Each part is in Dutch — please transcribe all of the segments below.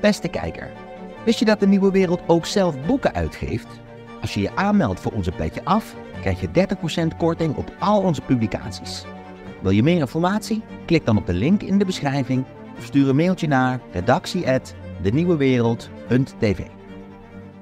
Beste kijker, wist je dat de Nieuwe Wereld ook zelf boeken uitgeeft? Als je je aanmeldt voor onze Petje Af, krijg je 30% korting op al onze publicaties. Wil je meer informatie? Klik dan op de link in de beschrijving of stuur een mailtje naar redactie@denieuwewereld.tv.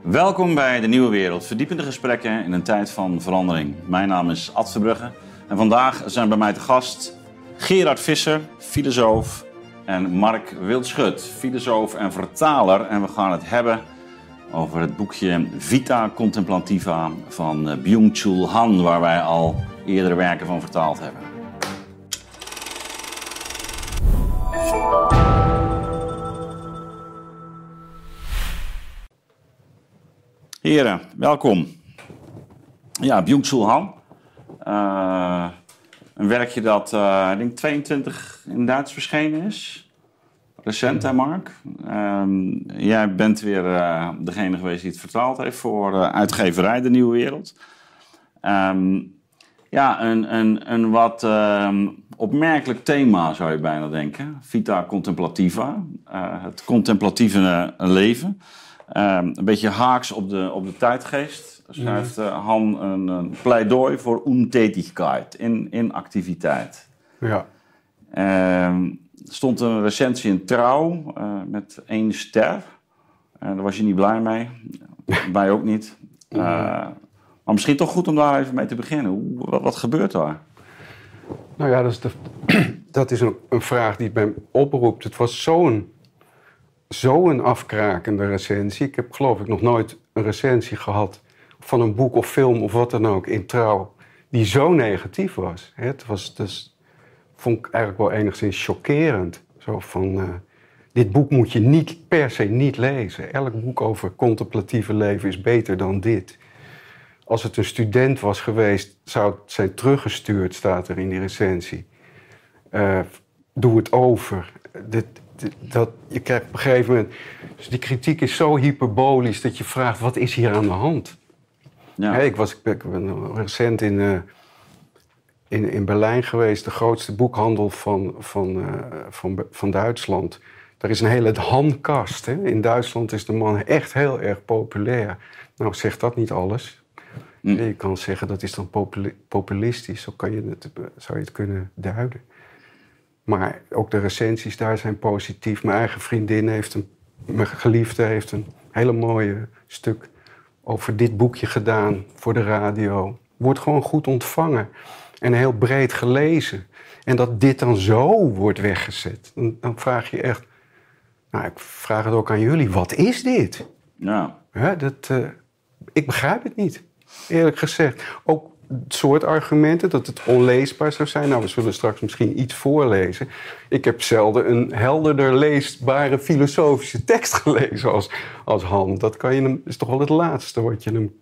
Welkom bij De Nieuwe Wereld, verdiepende gesprekken in een tijd van verandering. Mijn naam is Ad Verbrugge en vandaag zijn bij mij te gast Gerard Visser, filosoof, en Mark Wildschut, filosoof en vertaler. En we gaan het hebben over het boekje Vita Contemplativa van eh, Byung-Chul Han, waar wij al eerdere werken van vertaald hebben. Heren, welkom. Ja, Byung-Chul Han. Uh, een werkje dat, uh, ik denk 22 in Duits verschenen is. Recent, hè Mark? Um, jij bent weer uh, degene geweest die het vertaald heeft voor uh, uitgeverij De Nieuwe Wereld. Um, ja, een, een, een wat um, opmerkelijk thema zou je bijna denken. Vita contemplativa, het contemplatieve leven. een beetje haaks op de, op de tijdgeest schrijft uh, Han een, een, pleidooi voor untätigkeit, in, in activiteit. Ja. Uh, er stond een recensie in Trouw uh, met één ster. Uh, daar was je niet blij mee. Wij ook niet. maar misschien toch goed om daar even mee te beginnen. Hoe, wat, wat gebeurt daar? Nou ja, dat is, de, dat is een, een, vraag die het mij oproept. Het was zo'n zo'n afkrakende recensie. Ik heb geloof ik nog nooit een recensie gehad van een boek of film of wat dan ook in trouw, die zo negatief was. Het was dus, vond ik eigenlijk wel enigszins chockerend. Zo van, uh, dit boek moet je niet per se niet lezen. Elk boek over contemplatieve leven is beter dan dit. Als het een student was geweest, zou het zijn teruggestuurd, staat er in die recensie. Uh, doe het over. Dat, je krijgt op een gegeven moment. Dus die kritiek is zo hyperbolisch dat je vraagt: wat is hier aan de hand? Ja. ik, was, ik ben recent in, uh, in, in Berlijn geweest, de grootste boekhandel van, van, uh, van, van Duitsland. Daar is een hele handkast. Hè? In Duitsland is de man echt heel erg populair. Nou, zegt dat niet alles. Hm. Je kan zeggen dat is dan populistisch, zo kan je het, zou je het kunnen duiden. Maar ook de recensies daar zijn positief. Mijn eigen vriendin heeft een, mijn geliefde heeft een hele mooie stuk over dit boekje gedaan voor de radio. Wordt gewoon goed ontvangen en heel breed gelezen. En dat dit dan zo wordt weggezet, dan, vraag je echt. Nou, ik vraag het ook aan jullie: wat is dit? Ja. dat, uh, ik begrijp het niet, eerlijk gezegd. Ook soort argumenten, dat het onleesbaar zou zijn. Nou, we zullen straks misschien iets voorlezen. Ik heb zelden een helderder leesbare filosofische tekst gelezen als, als Han. Dat kan je hem, is toch wel het laatste wat je hem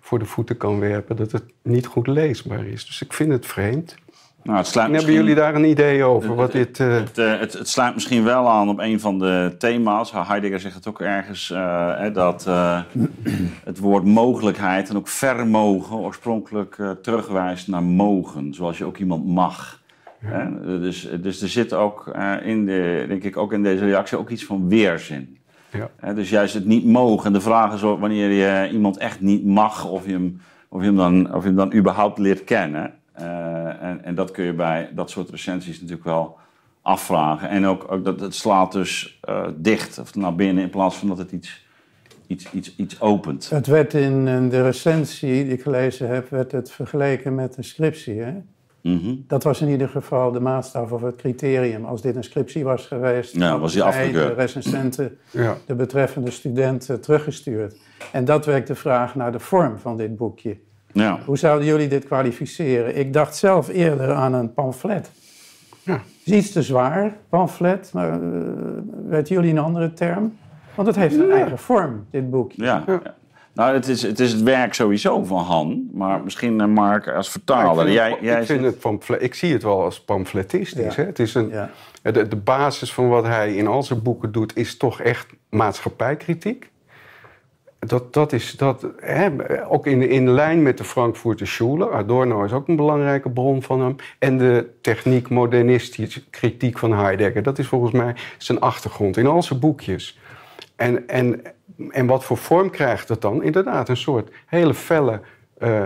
voor de voeten kan werpen, dat het niet goed leesbaar is. Dus ik vind het vreemd. Nou, het slaat Hebben jullie daar een idee over? Wat dit, uh... het, uh, het, het, sluit misschien wel aan op een van de thema's. Heidegger zegt het ook ergens, uh, dat het woord mogelijkheid en ook vermogen oorspronkelijk terugwijst naar mogen. Zoals je ook iemand mag. Ja. Dus, dus er zit ook in, de, denk ik, ook in deze reactie ook iets van weerzin. Ja. Dus juist het niet mogen. En de vraag is wanneer je iemand echt niet mag of je hem, of je hem, dan, of je hem dan überhaupt leert kennen. Uh, en, en, dat kun je bij dat soort recensies natuurlijk wel afvragen. En ook, ook dat het slaat dus uh, dicht of naar binnen in plaats van dat het iets, iets, iets, iets opent. Het werd in de recensie die ik gelezen heb, werd het vergeleken met een scriptie. Hè? Mm -hmm. Dat was in ieder geval de maatstaf of het criterium. Als dit een scriptie was geweest, ja, was die afgekeurd. de recensenten ja. de betreffende studenten teruggestuurd. En dat werd de vraag naar de vorm van dit boekje. Ja. Hoe zouden jullie dit kwalificeren? Ik dacht zelf eerder aan een pamflet. Ja. is iets te zwaar, pamflet. Maar uh, weten jullie een andere term? Want het heeft een eigen vorm, dit boekje. Ja. ja. Nou, het is, het is het werk sowieso van Han, maar misschien uh, Mark als vertaler. ik, jij, jij ik, vind het pamflet, ik zie het wel als pamfletistisch. Hè? Het is een, de, de basis van wat hij in al zijn boeken doet, is toch echt maatschappijkritiek dat, dat is dat, hè, ook in, in lijn met de Frankfurter Schule. Adorno is ook een belangrijke bron van hem. En de techniek-modernistische kritiek van Heidegger. Dat is volgens mij zijn achtergrond in al zijn boekjes. En, en, en wat voor vorm krijgt het dan? Inderdaad, een soort hele felle uh,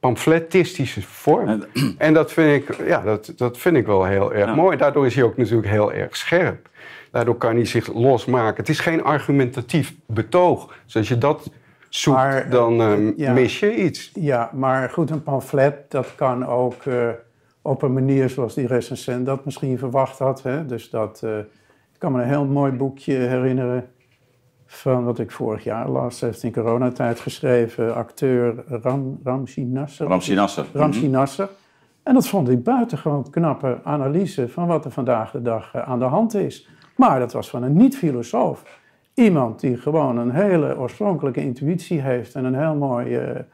pamfletistische vorm. En dat vind ik, ja, dat, dat vind ik wel heel erg mooi. Daardoor is hij ook natuurlijk heel erg scherp. Daardoor kan hij zich losmaken. Het is geen argumentatief betoog. Dus als je dat zoekt, dan uh, mis je iets. Ja, maar goed, een pamflet, dat kan ook uh, op een manier zoals die recensent dat misschien verwacht had. Hè? Dus dat, uh, ik kan me een heel mooi boekje herinneren van wat ik vorig jaar las. heeft in coronatijd geschreven, acteur Ram, Ramsi Nasser. Ramsi Nasser. Ramsi mhm. Nasser. En dat vond ik buitengewoon knappe analyse van wat er vandaag de dag aan de hand is. Maar dat was van een niet-filosoof. Iemand die gewoon een hele oorspronkelijke intuïtie heeft en een heel mooie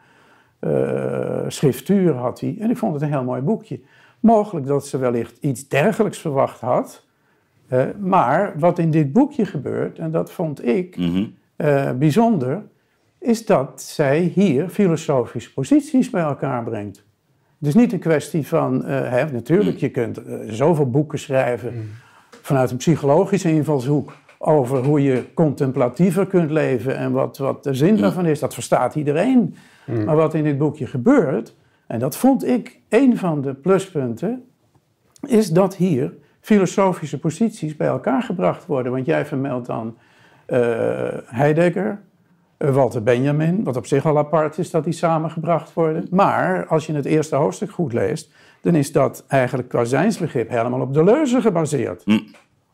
uh, schriftuur had hij. En ik vond het een heel mooi boekje. Mogelijk dat ze wellicht iets dergelijks verwacht had. Uh, maar wat in dit boekje gebeurt, en dat vond ik mm bijzonder, is dat zij hier filosofische posities bij elkaar brengt. Het is niet een kwestie van, hè, natuurlijk, je kunt zoveel boeken schrijven mm. Vanuit een psychologische invalshoek over hoe je contemplatiever kunt leven en wat, wat de zin daarvan is. Dat verstaat iedereen. Mm. Maar wat in dit boekje gebeurt, en dat vond ik een van de pluspunten, is dat hier filosofische posities bij elkaar gebracht worden. Want jij vermeldt dan uh, Heidegger, uh, Walter Benjamin, wat op zich al apart is dat die samengebracht worden. Maar als je het eerste hoofdstuk goed leest, dan is dat eigenlijk qua zijnsbegrip helemaal op de leuze gebaseerd. Hm.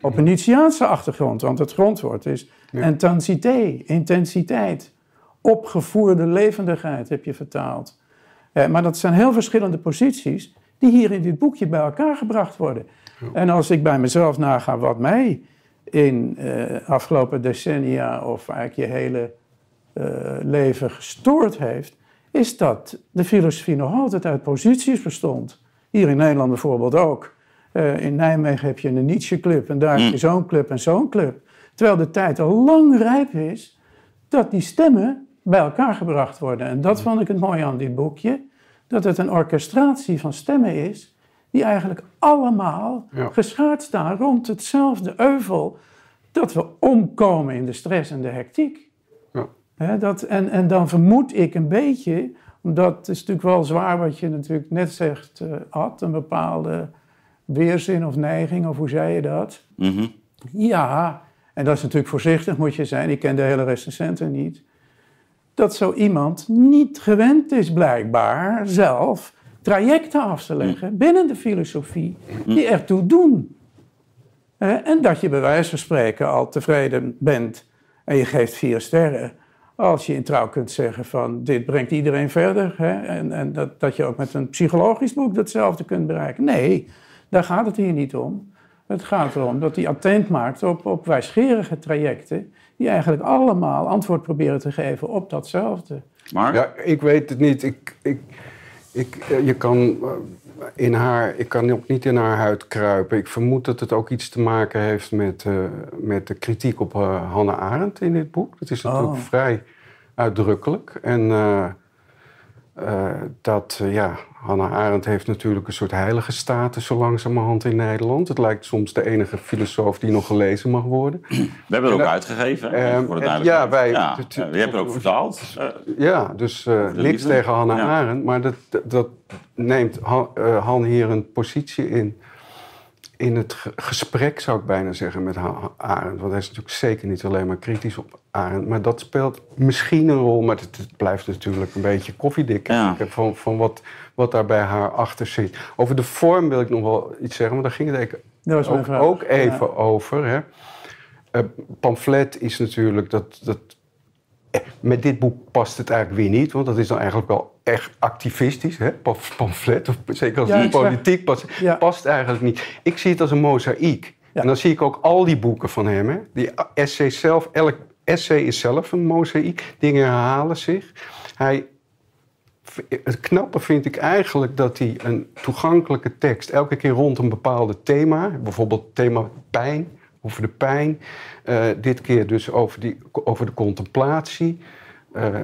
Op een Nietzscheaanse achtergrond, want het grondwoord is ja. intensiteit, intensiteit. Opgevoerde levendigheid heb je vertaald. Eh, maar dat zijn heel verschillende posities die hier in dit boekje bij elkaar gebracht worden. En als ik bij mezelf naga wat mij in uh, afgelopen decennia of eigenlijk je hele uh, leven gestoord heeft, is dat de filosofie nog altijd uit posities bestond. Hier in Nederland bijvoorbeeld ook. Uh, in Nijmegen heb je een Nietzsche-club en daar heb je mm. zo'n club en zo'n club. Terwijl de tijd al lang rijp is dat die stemmen bij elkaar gebracht worden. En dat vond ik het mooie aan dit boekje. Dat het een orchestratie van stemmen is die eigenlijk allemaal ja. geschaard staan rond hetzelfde euvel. Dat we omkomen in de stress en de hectiek. Ja. dat, en, en dan vermoed ik een beetje, het is natuurlijk wel zwaar wat je natuurlijk net zegt, uh, had, een bepaalde weerzin of neiging, of hoe zei je dat? Mhm. Ja, en dat is natuurlijk voorzichtig moet je zijn, ik ken de hele recensenten niet. Dat zo iemand niet gewend is blijkbaar zelf trajecten af te leggen mm. binnen de filosofie mm. die ertoe doen. En dat je bij wijze van spreken al tevreden bent en je geeft vier sterren. Als je in trouw kunt zeggen van dit brengt iedereen verder. Hè? En, en dat, dat je ook met een psychologisch boek datzelfde kunt bereiken. Nee, daar gaat het hier niet om. Het gaat erom dat hij attent maakt op, op wijsgerige trajecten. Die eigenlijk allemaal antwoord proberen te geven op datzelfde. Maar? Ja, ik weet het niet. Ik, ik, ik, eh, je kan eh, in haar, ik kan ook niet in haar huid kruipen. Ik vermoed dat het ook iets te maken heeft met, uh, met de kritiek op uh, Hannah Arendt in dit boek. Dat is natuurlijk oh. vrij uitdrukkelijk. En uh, dat, ja, Hannah Arendt heeft natuurlijk een soort heilige status zo langzamerhand in Nederland. Het lijkt soms de enige filosoof die nog gelezen mag worden. We hebben er ook uitgegeven, voor het Ja, wij... Ja, je hebt er ook vertaald. ja, dus uh, niks tegen Hannah Arendt. Maar dat, dat neemt Han, uh, Han hier een positie in in het gesprek, zou ik bijna zeggen, met Arend. Want hij is natuurlijk zeker niet alleen maar kritisch op Arend. Maar dat speelt misschien een rol, maar het, blijft natuurlijk een beetje koffiedik ja. van, van wat, wat daar bij haar achter zit. Over de vorm wil ik nog wel iets zeggen, want daar ging het ook, ook, even over. Hè. Uh, pamflet is natuurlijk dat, dat met dit boek past het eigenlijk weer niet, want dat is dan eigenlijk wel echt activistisch. Hè? Pamflet, of zeker als ja, politiek past, past eigenlijk niet. Ik zie het als een mozaïek. En dan zie ik ook al die boeken van hem. Hè? Die essay zelf, elk essay is zelf een mozaïek. Dingen herhalen zich. Hij, het knappe vind ik eigenlijk dat hij een toegankelijke tekst elke keer rond een bepaalde thema, bijvoorbeeld thema pijn, over de pijn. Uh, dit keer dus over, die, over de contemplatie. Uh,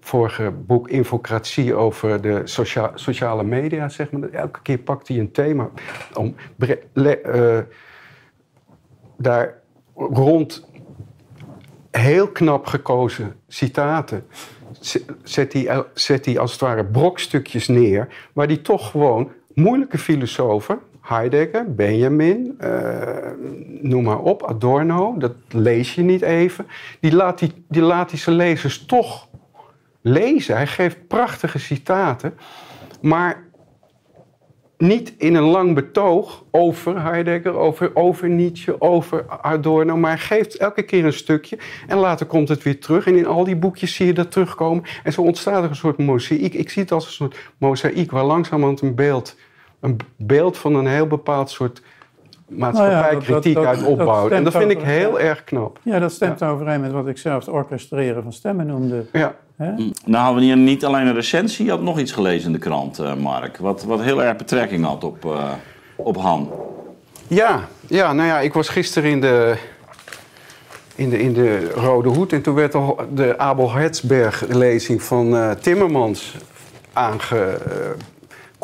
vorige boek Infocratie over de socia sociale media, zeg maar. Elke keer pakt hij een thema om uh, daar rond heel knap gekozen citaten. Zet hij, zet hij als het ware brokstukjes neer, waar hij toch gewoon moeilijke filosofen, Heidegger, Benjamin, uh, noem maar op, Adorno, dat lees je niet even. Die laat, die, die laat hij zijn lezers toch lezen. Hij geeft prachtige citaten, maar niet in een lang betoog over Heidegger, over, over Nietzsche, over Adorno, maar geeft elke keer een stukje en later komt het weer terug. En in al die boekjes zie je dat terugkomen. En zo ontstaat er een soort mozaïek. Ik zie het als een soort mozaïek waar langzamerhand een beeld, een beeld van een heel bepaald soort maatschappijkritiek nou ja, uit opbouwt. En dat vind ik heel erg knap. Ja, dat stemt overeen met wat ik zelf het orchestreren van stemmen noemde. Ja. Mm. Nou hadden we hier niet alleen een recensie, je had nog iets gelezen in de krant, uh, Mark. Wat, wat heel erg betrekking had op, uh, op Han. Ja, ja, nou ja, ik was gisteren in de, in de, in de Rode Hoed. En toen werd de Abel Hertzberg-lezing van uh, Timmermans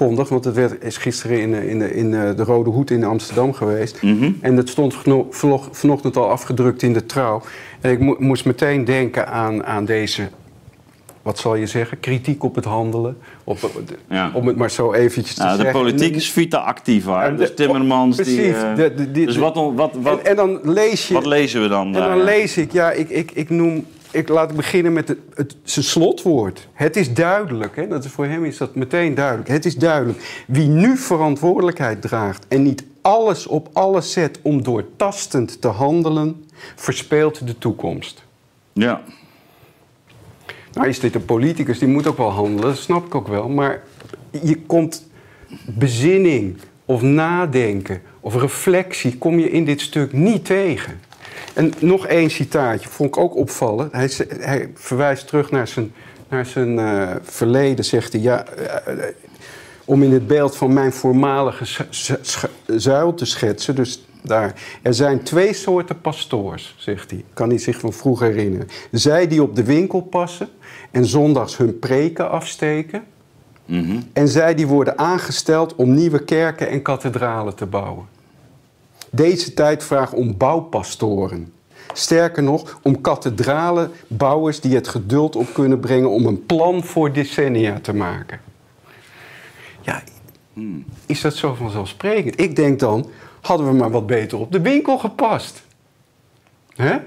Want het werd, is gisteren in, in, in de Rode Hoed in Amsterdam geweest. Mhm. En het stond vanochtend al afgedrukt in de trouw. En ik moest meteen denken aan, aan deze wat zal je zeggen, kritiek op het handelen. Op, Om het maar zo eventjes te nou, zeggen. De politiek is vita activa. Dus Timmermans. Precies. Die, uh, de, dus wat, wat, wat, en, en, dan lees je. Wat lezen we dan? En dan lees ik, ja, ik, ik, ik noem. Ik laat beginnen met het, het, zijn slotwoord. Het is duidelijk, hè, dat is, voor hem is dat meteen duidelijk. Het is duidelijk. Wie nu verantwoordelijkheid draagt en niet alles op alles zet om doortastend te handelen, verspeelt de toekomst. Ja. Nou is dit een politicus, die moet ook wel handelen, dat snap ik ook wel. Maar je komt bezinning of nadenken of reflectie kom je in dit stuk niet tegen. En nog één citaatje, vond ik ook opvallen. Hij, hij verwijst terug naar zijn, naar zijn uh, verleden, zegt hij. Ja, uh, om in het beeld van mijn voormalige zuil te schetsen. Dus daar. Er zijn twee soorten pastoors, zegt hij. Kan hij zich van vroeger herinneren. Zij die op de winkel passen en zondags hun preken afsteken. Mhm. En zij die worden aangesteld om nieuwe kerken en kathedralen te bouwen. Deze tijd vraagt om bouwpastoren. Sterker nog, om kathedralenbouwers die het geduld op kunnen brengen om een plan voor decennia te maken. Ja, is dat zo vanzelfsprekend? Ik denk dan, hadden we maar wat beter op de winkel gepast. Hè?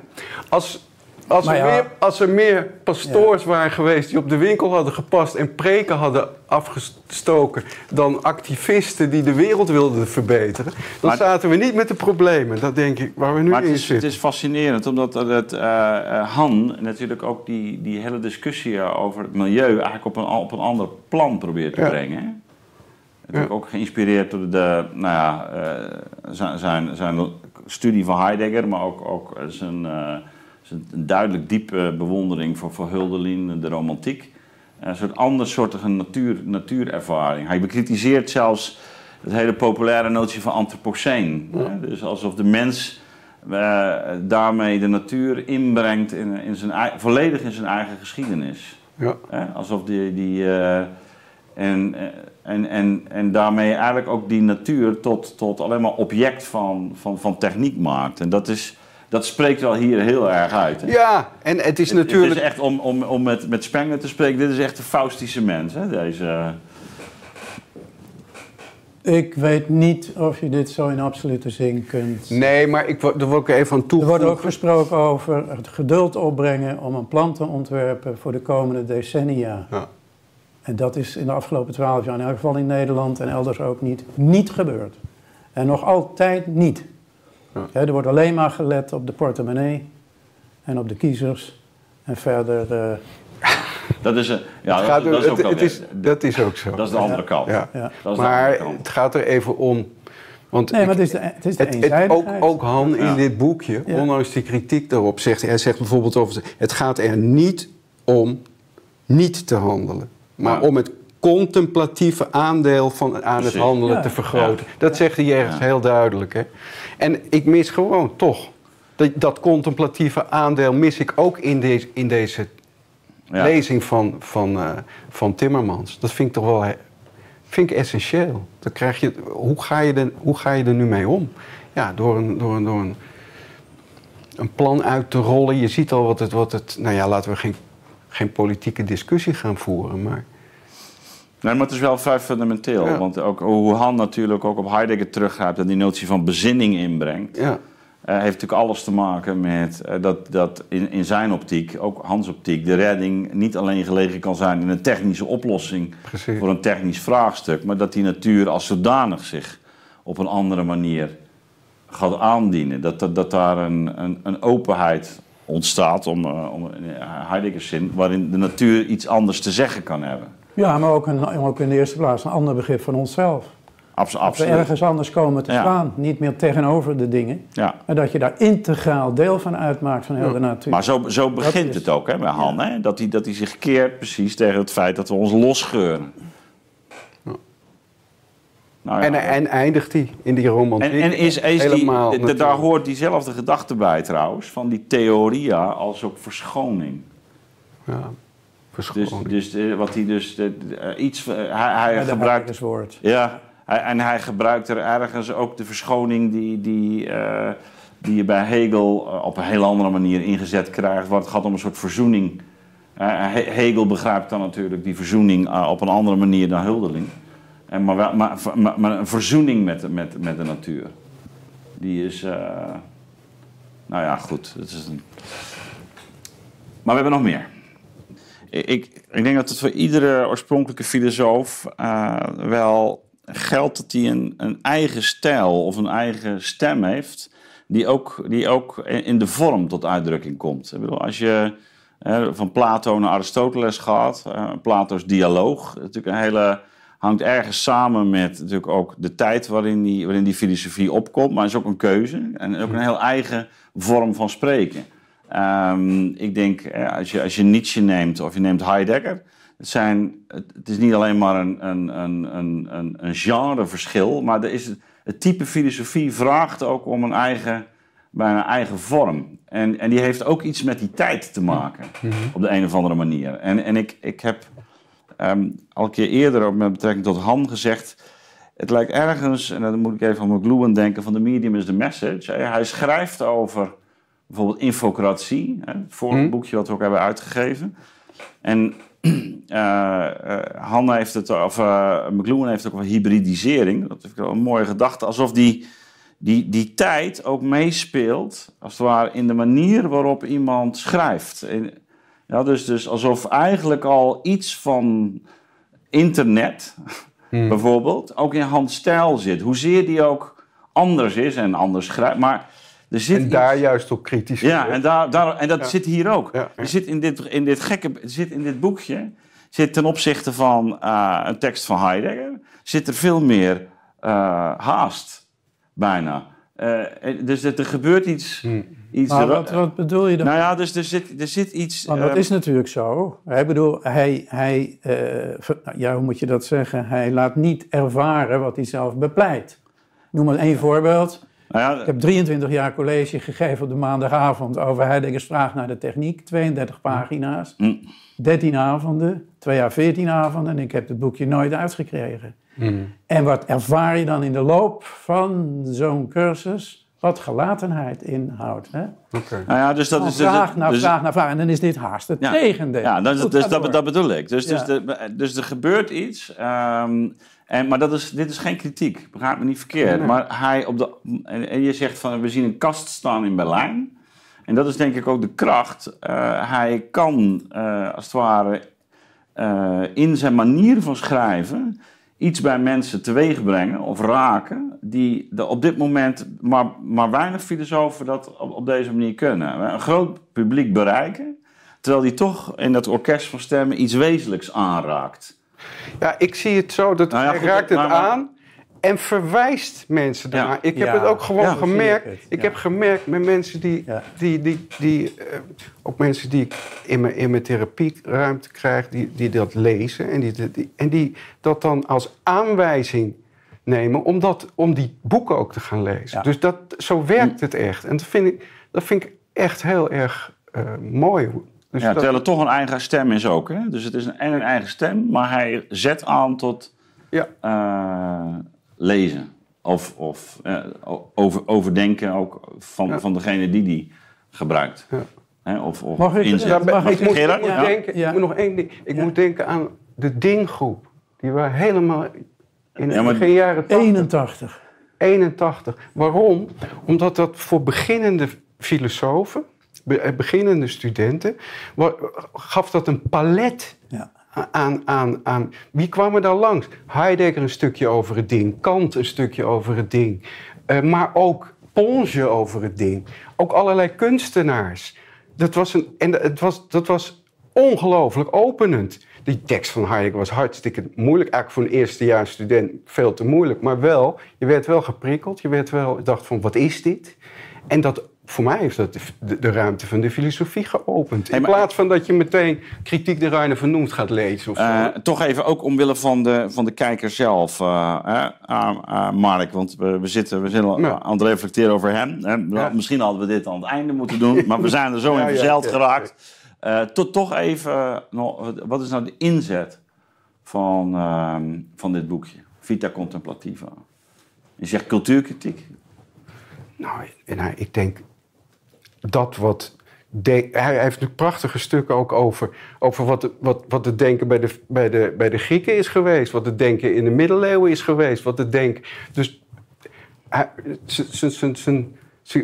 Als, als, er meer, als er meer pastoors waren geweest die op de winkel hadden gepast en preken hadden afgestoken dan activisten die de wereld wilden verbeteren, dan maar, zaten we niet met de problemen. Dat denk ik waar we nu maar in het is, zitten. Het is fascinerend omdat het, uh, Han natuurlijk ook die, die hele discussie over het milieu eigenlijk op een, op een ander plan probeert te Ja. brengen. Natuurlijk ook geïnspireerd door de, nou ja, uh, zijn, zijn studie van Heidegger, maar ook, ook zijn, uh, zijn duidelijk diepe bewondering voor, voor Hölderlin, de romantiek. Een soort ander soortige natuur, natuurervaring. Hij bekritiseert zelfs het hele populaire notie van antropoceen. Ja. Dus alsof de mens uh, daarmee de natuur inbrengt in, in zijn, volledig in zijn eigen geschiedenis. Ja. Alsof die... die en, en, en, en daarmee eigenlijk ook die natuur tot, tot alleen maar object van, van, van techniek maakt. En dat, is, dat spreekt wel hier heel erg uit. Hè? Ja, en het is natuurlijk... Het is echt, om, om, om met, met Spengler te spreken, dit is echt een Faustische mens, hè? deze... Ik weet niet of je dit zo in absolute zin kunt... Nee, maar ik, daar wil ik even aan toevoegen. Er wordt ook gesproken over het geduld opbrengen om een plan te ontwerpen voor de komende decennia. Ja. En dat is in de afgelopen twaalf jaar, in elk geval in Nederland en elders ook niet, niet gebeurd. En nog altijd niet. Ja. er wordt alleen maar gelet op de portemonnee en op de kiezers. En verder. Uh... Dat is, een, ja, het gaat, dat, is ook het, het is, dat is ook zo. Dat is de andere kant. Ja. Ja. Dat is maar de kant. het gaat er even om. Want nee, ik, maar het is de, het is de het, het, ook, ook Han in Ja. dit boekje, Ja. ondanks die kritiek daarop, zegt hij, zegt bijvoorbeeld over, het gaat er niet om niet te handelen, maar Ja. om het contemplatieve aandeel van, aan Precies. het handelen Ja. te vergroten. Dat zegt hij ergens heel duidelijk. Hè? En ik mis gewoon toch, dat, dat contemplatieve aandeel mis ik ook in, deze in deze Ja. lezing van, van, eh, van Timmermans. Dat vind ik toch wel vind ik essentieel. Dan krijg je, hoe, ga je er, hoe ga je er nu mee om? Ja, door een, door een, door een een plan uit te rollen. Je ziet al wat het, wat het nou ja, laten we geen, geen politieke discussie gaan voeren, maar... Nee, maar het is wel vrij fundamenteel. Want ook hoe Han natuurlijk ook op Heidegger teruggrijpt en die notie van bezinning inbrengt. Ja. Uh, heeft natuurlijk alles te maken met uh, dat, dat in, in zijn optiek, ook Hans optiek, de redding niet alleen gelegen kan zijn in een technische oplossing Precies. voor een technisch vraagstuk, maar dat die natuur als zodanig zich op een andere manier gaat aandienen. Dat, dat, dat daar een, een, een openheid ontstaat, om, uh, om in Heideggers zin, waarin de natuur iets anders te zeggen kan hebben. Ja, maar ook, een, ook in de eerste plaats een ander begrip van onszelf. absoluut. Dat we ergens anders komen te staan. Niet meer tegenover de dingen. Ja. Maar dat je daar integraal deel van uitmaakt van heel de natuur. Maar zo, zo begint het ook hè, bij Han. Hè? Dat hij dat zich keert precies tegen het feit dat we ons losgeuren. Nou ja, en, en, eindigt hij in die romantiek? En, en is, is Helemaal die, daar hoort diezelfde gedachte bij trouwens, van die theoria als ook verschoning. Ja. Dus, dus uh, wat hij dus uh, iets. Uh, hij, hij gebruikt. woord. Ja, hij, en hij gebruikt er ergens ook de verschoning die, die, die je bij Hegel op een heel andere manier ingezet krijgt. Want het gaat om een soort verzoening. Hegel begrijpt dan natuurlijk die verzoening op een andere manier dan Huldeling. En maar, wel, maar, maar, maar, een verzoening met, met, met de natuur. Die is. nou ja, goed. Het is een... Maar we hebben nog meer ik, ik denk dat het voor iedere oorspronkelijke filosoof uh, wel geldt dat hij een, een eigen stijl of een eigen stem heeft, die ook, die ook in de vorm tot uitdrukking komt. Ik bedoel, als je van Plato naar Aristoteles gaat, uh, Plato's dialoog, natuurlijk een hele, hangt ergens samen met natuurlijk ook de tijd waarin die, waarin die filosofie opkomt, maar is ook een keuze en ook een heel eigen vorm van spreken. Um, ik denk, als je, als je Nietzsche neemt of je neemt Heidegger, het, zijn, het, is niet alleen maar een, een, een, een, een genreverschil, maar er is, het type filosofie vraagt ook om een eigen, bijna eigen vorm. En, en die heeft ook iets met die tijd te maken, mhm. op de een of andere manier. En, en ik, ik heb um, al een keer eerder ook met betrekking tot Han gezegd. Het lijkt ergens, en dan moet ik even aan McLuhan denken, van the medium is the message. Hij schrijft over bijvoorbeeld Infocratie, hè, het vorige hmm. boekje wat we ook hebben uitgegeven. En uh, Hanna heeft het, of uh, McLuhan heeft het ook over hybridisering. Dat vind ik wel een mooie gedachte. Alsof die, die, die tijd ook meespeelt, als het ware, in de manier waarop iemand schrijft. ja, dus, dus alsof eigenlijk al iets van internet, hmm. bijvoorbeeld, ook in Hans stijl zit. Hoezeer die ook anders is en anders schrijft. Maar zit en daar juist op kritisch. Ja, en, daar, daar, en dat zit hier ook. Er zit in dit, in dit gekke, zit in dit boekje, zit ten opzichte van uh, een tekst van Heidegger, zit er veel meer uh, haast, bijna. Uh, dus er, er gebeurt iets. Hmm. iets maar wat, wat, bedoel je dan? Nou ja, dus er zit, er zit iets. Maar dat is natuurlijk zo. Ik bedoel, hij, hij nou ja, hoe moet je dat zeggen? Hij laat niet ervaren wat hij zelf bepleit. Noem maar één voorbeeld. Nou ja, ik heb 23 jaar college gegeven op de maandagavond over Heideggers vraag naar de techniek. 32 pagina's, 13 mm. avonden, 2 jaar 14 avonden. En ik heb het boekje nooit uitgekregen. Mm. En wat ervaar je dan in de loop van zo'n cursus? Wat gelatenheid inhoudt. Hè? Okay. Nou ja, dus dat is vraag dus, naar dus, vraag naar vraag. En dan is dit haast het ja, tegendeel. Ja, dat, dus, dat, dat, bedoel ik. Dus, dus, de, dus er gebeurt iets. Um, en, maar dat is, dit is geen kritiek, begrijp me niet verkeerd. Maar hij op de, en, je zegt van we zien een kast staan in Berlijn. En dat is denk ik ook de kracht. Uh, hij kan uh, als het ware uh, in zijn manier van schrijven iets bij mensen teweeg brengen of raken. die de, op dit moment maar, maar weinig filosofen dat op, op deze manier kunnen. Een groot publiek bereiken. Terwijl hij toch in dat orkest van stemmen iets wezenlijks aanraakt. Ja, ik zie het zo, dat nou hij raakt het aan en verwijst mensen daarna. Ik heb het ook gewoon gemerkt. Ik, heb gemerkt met mensen die, die, die, die uh, ook mensen die ik in mijn, in mijn therapieruimte krijg, die, die dat lezen en die, die, en die dat dan als aanwijzing nemen om, dat, om die boeken ook te gaan lezen. Dus dat, zo werkt het echt. En dat vind ik, dat vind ik echt heel erg uh, mooi dus ja, terwijl het toch een eigen stem is ook. Hè? Dus het is een, en een eigen stem, maar hij zet aan tot ja. Uh, lezen. Of, of uh, over, overdenken ook van, van degene die die gebruikt. Ja. of, of mag ik, inzet. mag ik, moet, denken, ik moet nog één ding. Ik moet denken aan de Dinggroep. Die waren helemaal in de begin jaren 80. 81. 81. Waarom? Omdat dat voor beginnende filosofen, eh, beginnende studenten, gaf dat een palet ja. aan, aan, aan. Wie kwam er dan langs? Heidegger een stukje over het ding, Kant een stukje over het ding, uh, maar ook Ponge over het ding. Ook allerlei kunstenaars. Dat was, een, en het was, dat was ongelooflijk openend. Die tekst van Heidegger was hartstikke moeilijk. Eigenlijk voor een eerstejaarsstudent veel te moeilijk. Maar wel, je werd wel geprikkeld. Je werd wel, dacht van, wat is dit? En dat, voor mij heeft dat de, de, ruimte van de filosofie geopend. In plaats van dat je meteen kritiek de Ruine vernoemd gaat lezen. Of uh, toch even ook omwille van de, van de kijker zelf, uh, uh, Mark. Want we, we, zitten, we zijn aan het reflecteren over hem. Misschien hadden we dit aan het einde moeten doen. maar we zijn er zo in verzeild geraakt. Tot toch even, wat is nou de inzet van, uh, van dit boekje? Vita Contemplativa. Je zegt cultuurkritiek. Nou, nou ik denk dat wat... De, hij heeft een prachtige stukken ook over, over wat, wat, wat het denken bij de, bij, de, bij de Grieken is geweest. Wat het denken in de middeleeuwen is geweest. Wat het denken... Dus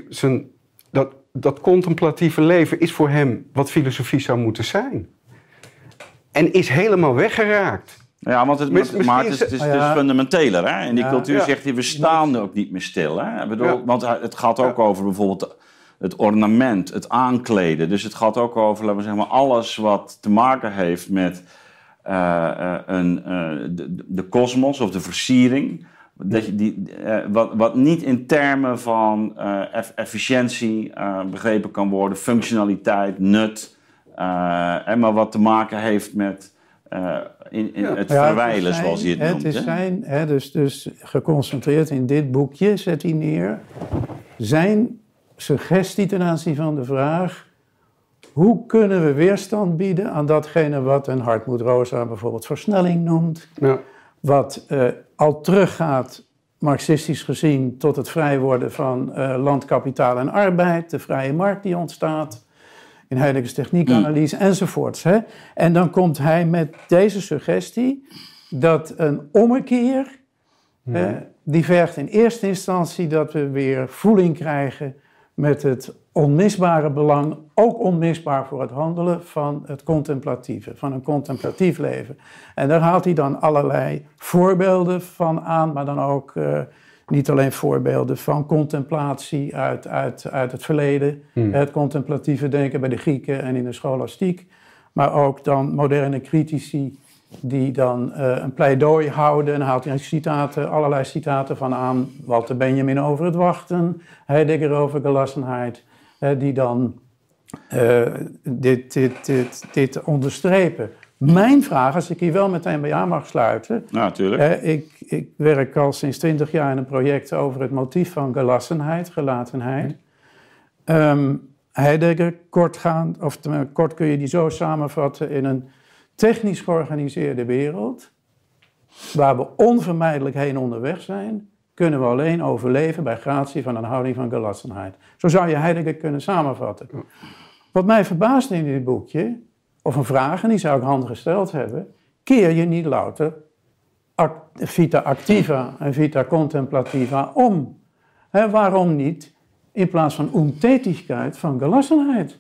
zijn, dat, dat contemplatieve leven is voor hem wat filosofie zou moeten zijn. En is helemaal weggeraakt. Ja, want het, maar het is, het is, het is fundamenteler. Hè? In die cultuur zegt hij, we staan ook niet meer stil. Hè? Ik bedoel, Want het gaat ook over bijvoorbeeld het ornament, het aankleden. Dus het gaat ook over, laten we zeggen, alles wat te maken heeft met uh, een, uh, de kosmos of de versiering. Dat je die, uh, wat, wat niet in termen van efficiëntie begrepen kan worden, functionaliteit, nut, maar wat te maken heeft met in, in ja. het verwijlen, zoals je het noemt. Het is zijn, hè, dus, dus geconcentreerd in dit boekje zet hij neer zijn suggestie ten aanzien van de vraag: hoe kunnen we weerstand bieden aan datgene wat een Hartmoed Rosa bijvoorbeeld versnelling noemt? Ja wat uh, al teruggaat, marxistisch gezien, tot het vrij worden van uh, land, kapitaal en arbeid, de vrije markt die ontstaat, in Heidegger's techniekanalyse mm. enzovoorts. Hè? En dan komt hij met deze suggestie dat een ommekeer, mm. die vergt in eerste instantie dat we weer voeling krijgen met het onmisbare belang, ook onmisbaar voor het handelen van het contemplatieve, van een contemplatief leven. En daar haalt hij dan allerlei voorbeelden van aan, maar dan ook uh, niet alleen voorbeelden van contemplatie uit, uit, uit het verleden, hmm. het contemplatieve denken bij de Grieken en in de scholastiek, maar ook dan moderne critici die dan uh, een pleidooi houden. En haalt hij citaten, allerlei citaten van aan. Walter Benjamin over het wachten, Heidegger over gelassenheid. Die dan uh, dit, dit, dit, dit onderstrepen. Mijn vraag, als ik hier wel meteen bij aan mag sluiten. Natuurlijk. ik, ik werk al sinds twintig jaar in een project over het motief van gelassenheid, gelatenheid. Um, Heidegger, kortgaand, of kort kun je die zo samenvatten in een technisch georganiseerde wereld, waar we onvermijdelijk heen onderweg zijn, kunnen we alleen overleven bij gratie van een houding van gelassenheid. Zo zou je Heidegger kunnen samenvatten. Wat mij verbaast in dit boekje, of een vraag, die zou ik handig gesteld hebben, keer je niet louter vita activa en vita contemplativa om? waarom niet in plaats van ontätigheid van gelassenheid?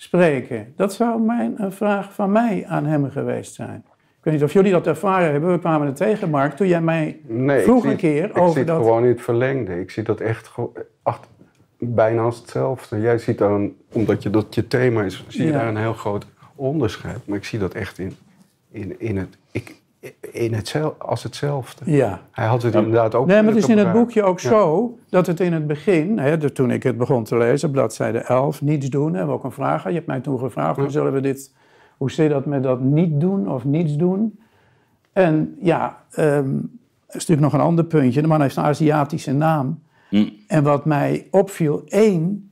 Spreken? Dat zou mijn, een vraag van mij aan hem geweest zijn. Ik weet niet of jullie dat ervaren hebben. We kwamen er tegen, Mark, toen jij mij nee, vroeg een keer over dat... Ik zie het gewoon in het verlengde. Ik zie dat echt ach, bijna als hetzelfde. Jij ziet dan, omdat je dat je thema is, zie je daar een heel groot onderscheid. Maar ik zie dat echt in, in, in het... Ik, in hetzelfde, als hetzelfde. Ja. Hij had het inderdaad ook... Nee, maar het is in het boekje ook zo dat het in het begin, hè, toen ik het begon te lezen, bladzijde 11, niets doen, hebben we ook een vraag. Je hebt mij toen gevraagd, hoe zullen we dit, hoe zit dat met dat niet doen of niets doen? En ja, um, is natuurlijk nog een ander puntje. De man heeft een Aziatische naam. Hm. En wat mij opviel, één,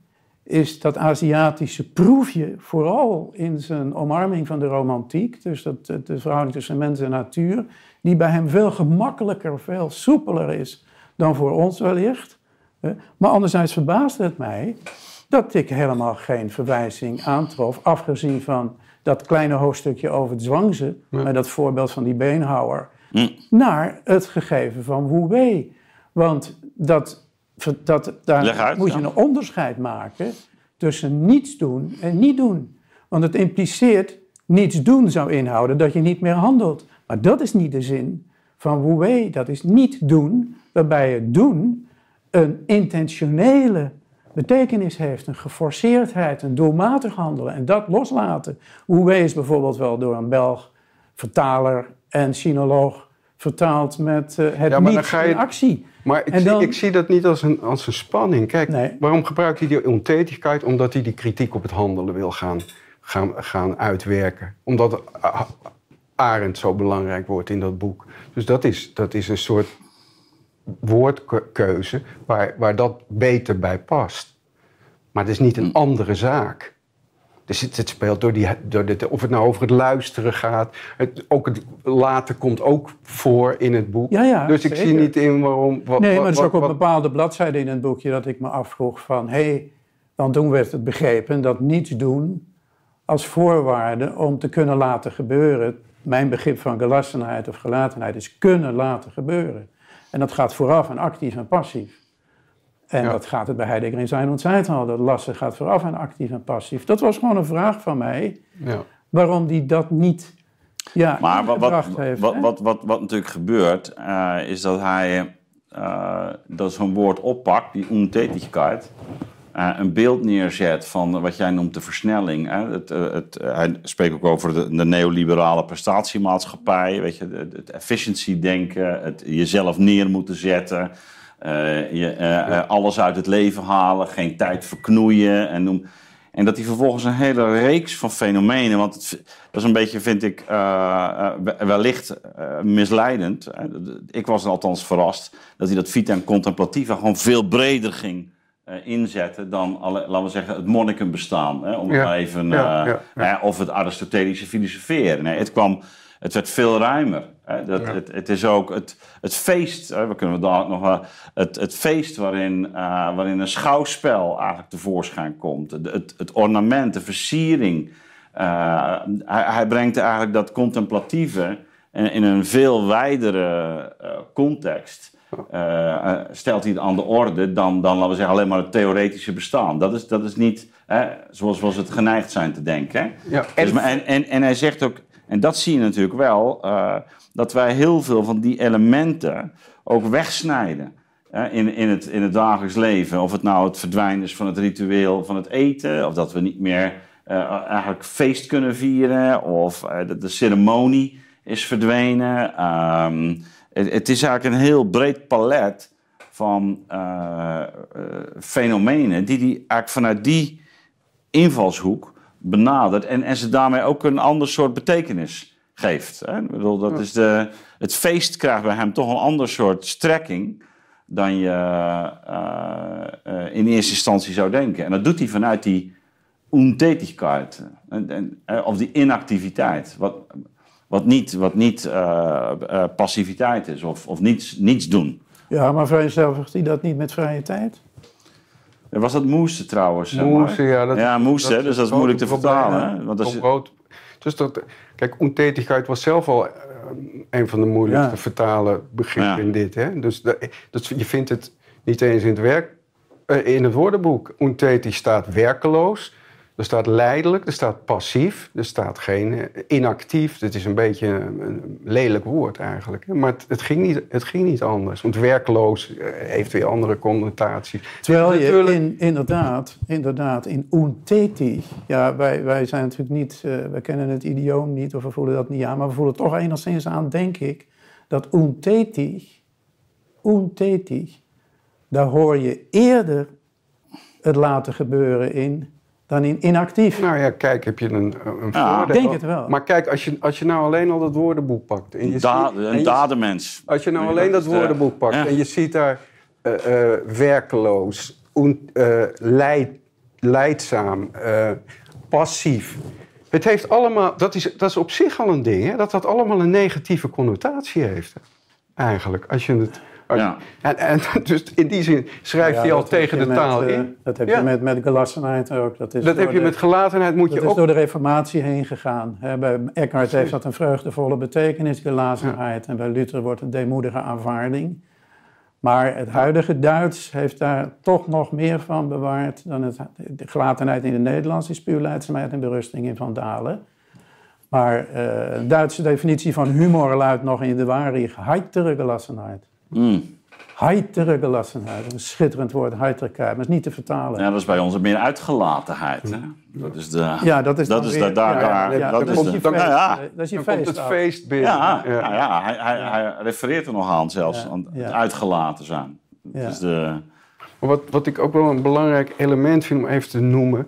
is dat Aziatische proefje vooral in zijn omarming van de romantiek, dus dat, de verhouding tussen mens en natuur, die bij hem veel gemakkelijker, veel soepeler is dan voor ons wellicht. Maar anderzijds verbaasde het mij dat ik helemaal geen verwijzing aantrof, afgezien van dat kleine hoofdstukje over het zwangse, met dat voorbeeld van die beenhouwer, hm. naar het gegeven van Wu Wei. Want dat, dat, daar moet je een onderscheid maken tussen niets doen en niet doen. Want het impliceert, niets doen zou inhouden dat je niet meer handelt. Maar dat is niet de zin van Wu Wei. Dat is niet doen, waarbij het doen een intentionele betekenis heeft, een geforceerdheid, een doelmatig handelen en dat loslaten. Wu is bijvoorbeeld wel door een Belg vertaler en sinoloog vertaald met uh, het ja, niet in actie. Maar ik, zie, ik, zie, dat niet als een, als een spanning. Kijk, waarom gebruikt hij die ontätigheid? Omdat hij die kritiek op het handelen wil gaan, gaan, gaan uitwerken. Omdat Arendt zo belangrijk wordt in dat boek. Dus dat is, dat is een soort woordkeuze waar, waar dat beter bij past. Maar het is niet een hm. andere zaak. Dus het, het speelt door die, door de, of het nou over het luisteren gaat. Het, ook het later komt ook voor in het boek. Ja, ja, dus ik zie niet in waarom. Wat, nee, maar er is ook op bepaalde bladzijden in het boekje dat ik me afvroeg van hé, hey, dan toen werd het begrepen dat niets doen als voorwaarde om te kunnen laten gebeuren. Mijn begrip van gelassenheid of gelatenheid is kunnen laten gebeuren. En dat gaat vooraf aan actief en passief. En dat gaat het bij Heidegger in zijn ontzijd al. Dat lassen gaat vooraf aan actief en passief. Dat was gewoon een vraag van mij. Ja. Waarom die dat niet ja, maar wat, wat, heeft. Wat, wat, wat, wat, natuurlijk gebeurt, uh, is dat hij uh, dat zo'n woord oppakt, die ontätigkeit. Uh, een beeld neerzet van wat jij noemt de versnelling. Hè? Het, het, hij spreekt ook over de, de, neoliberale prestatiemaatschappij. Weet je, het, het efficiency denken, het jezelf neer moeten zetten. Uh, je, uh, alles uit het leven halen, geen tijd verknoeien en noem. En dat hij vervolgens een hele reeks van fenomenen, want het, dat is een beetje, vind ik, wellicht misleidend. Ik was althans verrast dat hij dat vita en contemplativa gewoon veel breder ging inzetten dan, laten we zeggen, het monnikenbestaan. Hè, om ja. even, ja, ja, of het Aristotelische filosoferen. Nee, het kwam het werd veel ruimer. Hè? Dat, het, het, is ook het, het feest, hè? we kunnen daar nog het, het feest waarin, uh, waarin een schouwspel eigenlijk tevoorschijn komt. Het, het, het ornament, de versiering. Uh, hij, hij, brengt eigenlijk dat contemplatieve in, in een veel wijdere uh, context. stelt hij aan de orde dan, dan, laten we zeggen, alleen maar het theoretische bestaan. Dat is, dat is niet zoals we het geneigd zijn te denken. Ja, dus, en, en, en hij zegt ook, en dat zie je natuurlijk wel, uh, dat wij heel veel van die elementen ook wegsnijden. in, in, het, in het dagelijks leven. Of het nou het verdwijnen is van het ritueel van het eten, of dat we niet meer uh, eigenlijk feest kunnen vieren, of uh, de, de, ceremonie is verdwenen. Um, het, het, is eigenlijk een heel breed palet van fenomenen die, die eigenlijk vanuit die invalshoek benadert en, en ze daarmee ook een ander soort betekenis geeft. Hè? Ik bedoel, dat is de, het feest krijgt bij hem toch een ander soort strekking dan je uh, uh, in eerste instantie zou denken. En dat doet hij vanuit die ontätigkeit, en, en, of die inactiviteit, wat, wat niet, wat niet uh, passiviteit is of, of niets, niets doen. Ja, maar vereenzelvigt hij dat niet met vrije tijd? Was dat moeste trouwens? Moeste, ja. Dat, ja, dus dat is moeilijk te vertalen. Want. Dus dat, kijk, ontätigheid was zelf al uh, een van de moeilijkste ja. vertalen begrippen in dit. Hè? Dus dat, je vindt het niet eens in het, werk, uh, in het woordenboek. Ontätig staat werkeloos. Er staat leidelijk, er staat passief, er staat geen eh, inactief. Het is een beetje een lelijk woord eigenlijk. Maar het, het, ging, niet, het ging niet anders. Want werkloos eh, heeft weer andere connotaties. Terwijl je in, inderdaad, inderdaad in untätig... Ja, wij, wij zijn natuurlijk niet... Uh, wij kennen het idioom niet of we voelen dat niet aan... maar we voelen toch enigszins aan, denk ik... dat untätig, untätig... daar hoor je eerder het laten gebeuren in dan in inactief. Nou ja, kijk, heb je een, een ja, Ik denk het wel. Maar kijk, als je, als je nou alleen al dat woordenboek pakt... En je da ziet, een dadenmens. Als je nou alleen dat, woordenboek pakt en je ziet daar uh, uh, werkeloos, un, uh, leid, leidzaam, passief... Het heeft allemaal, dat is, dat is op zich al een ding, hè, dat dat allemaal een negatieve connotatie heeft. Eigenlijk, als je het Ja. En, en, dus in die zin schrijf je al tegen de taal in. Eh, dat heb je met, met gelassenheid ook. Dat, is dat heb je met gelatenheid moet je ook... is door de reformatie heen gegaan. bij Eckhart heeft dat een vreugdevolle betekenis, gelazenheid. En bij Luther wordt het deemoedige aanvaarding. Maar het huidige Duits heeft daar toch nog meer van bewaard dan het, de gelatenheid in het Nederlands is puur leidzaamheid en berusting in Van Dalen. Maar uh, de Duitse definitie van humor luidt nog in de waarheid heitere gelassenheid. Mm. Heitere gelassenheid, een schitterend woord, heiterkeit, maar is niet te vertalen. Ja, dat is bij ons meer uitgelatenheid. Hè? Dat is de. Ja, dat is, dat is daar, daar, ja, dat, is de, dan, ja, dat is je feest. Komt het feest binnen. Ja, ja. ja, hij, hij, hij, refereert er nog aan zelfs, aan het uitgelaten zijn. Dat is de... Wat, wat ik ook wel een belangrijk element vind om even te noemen.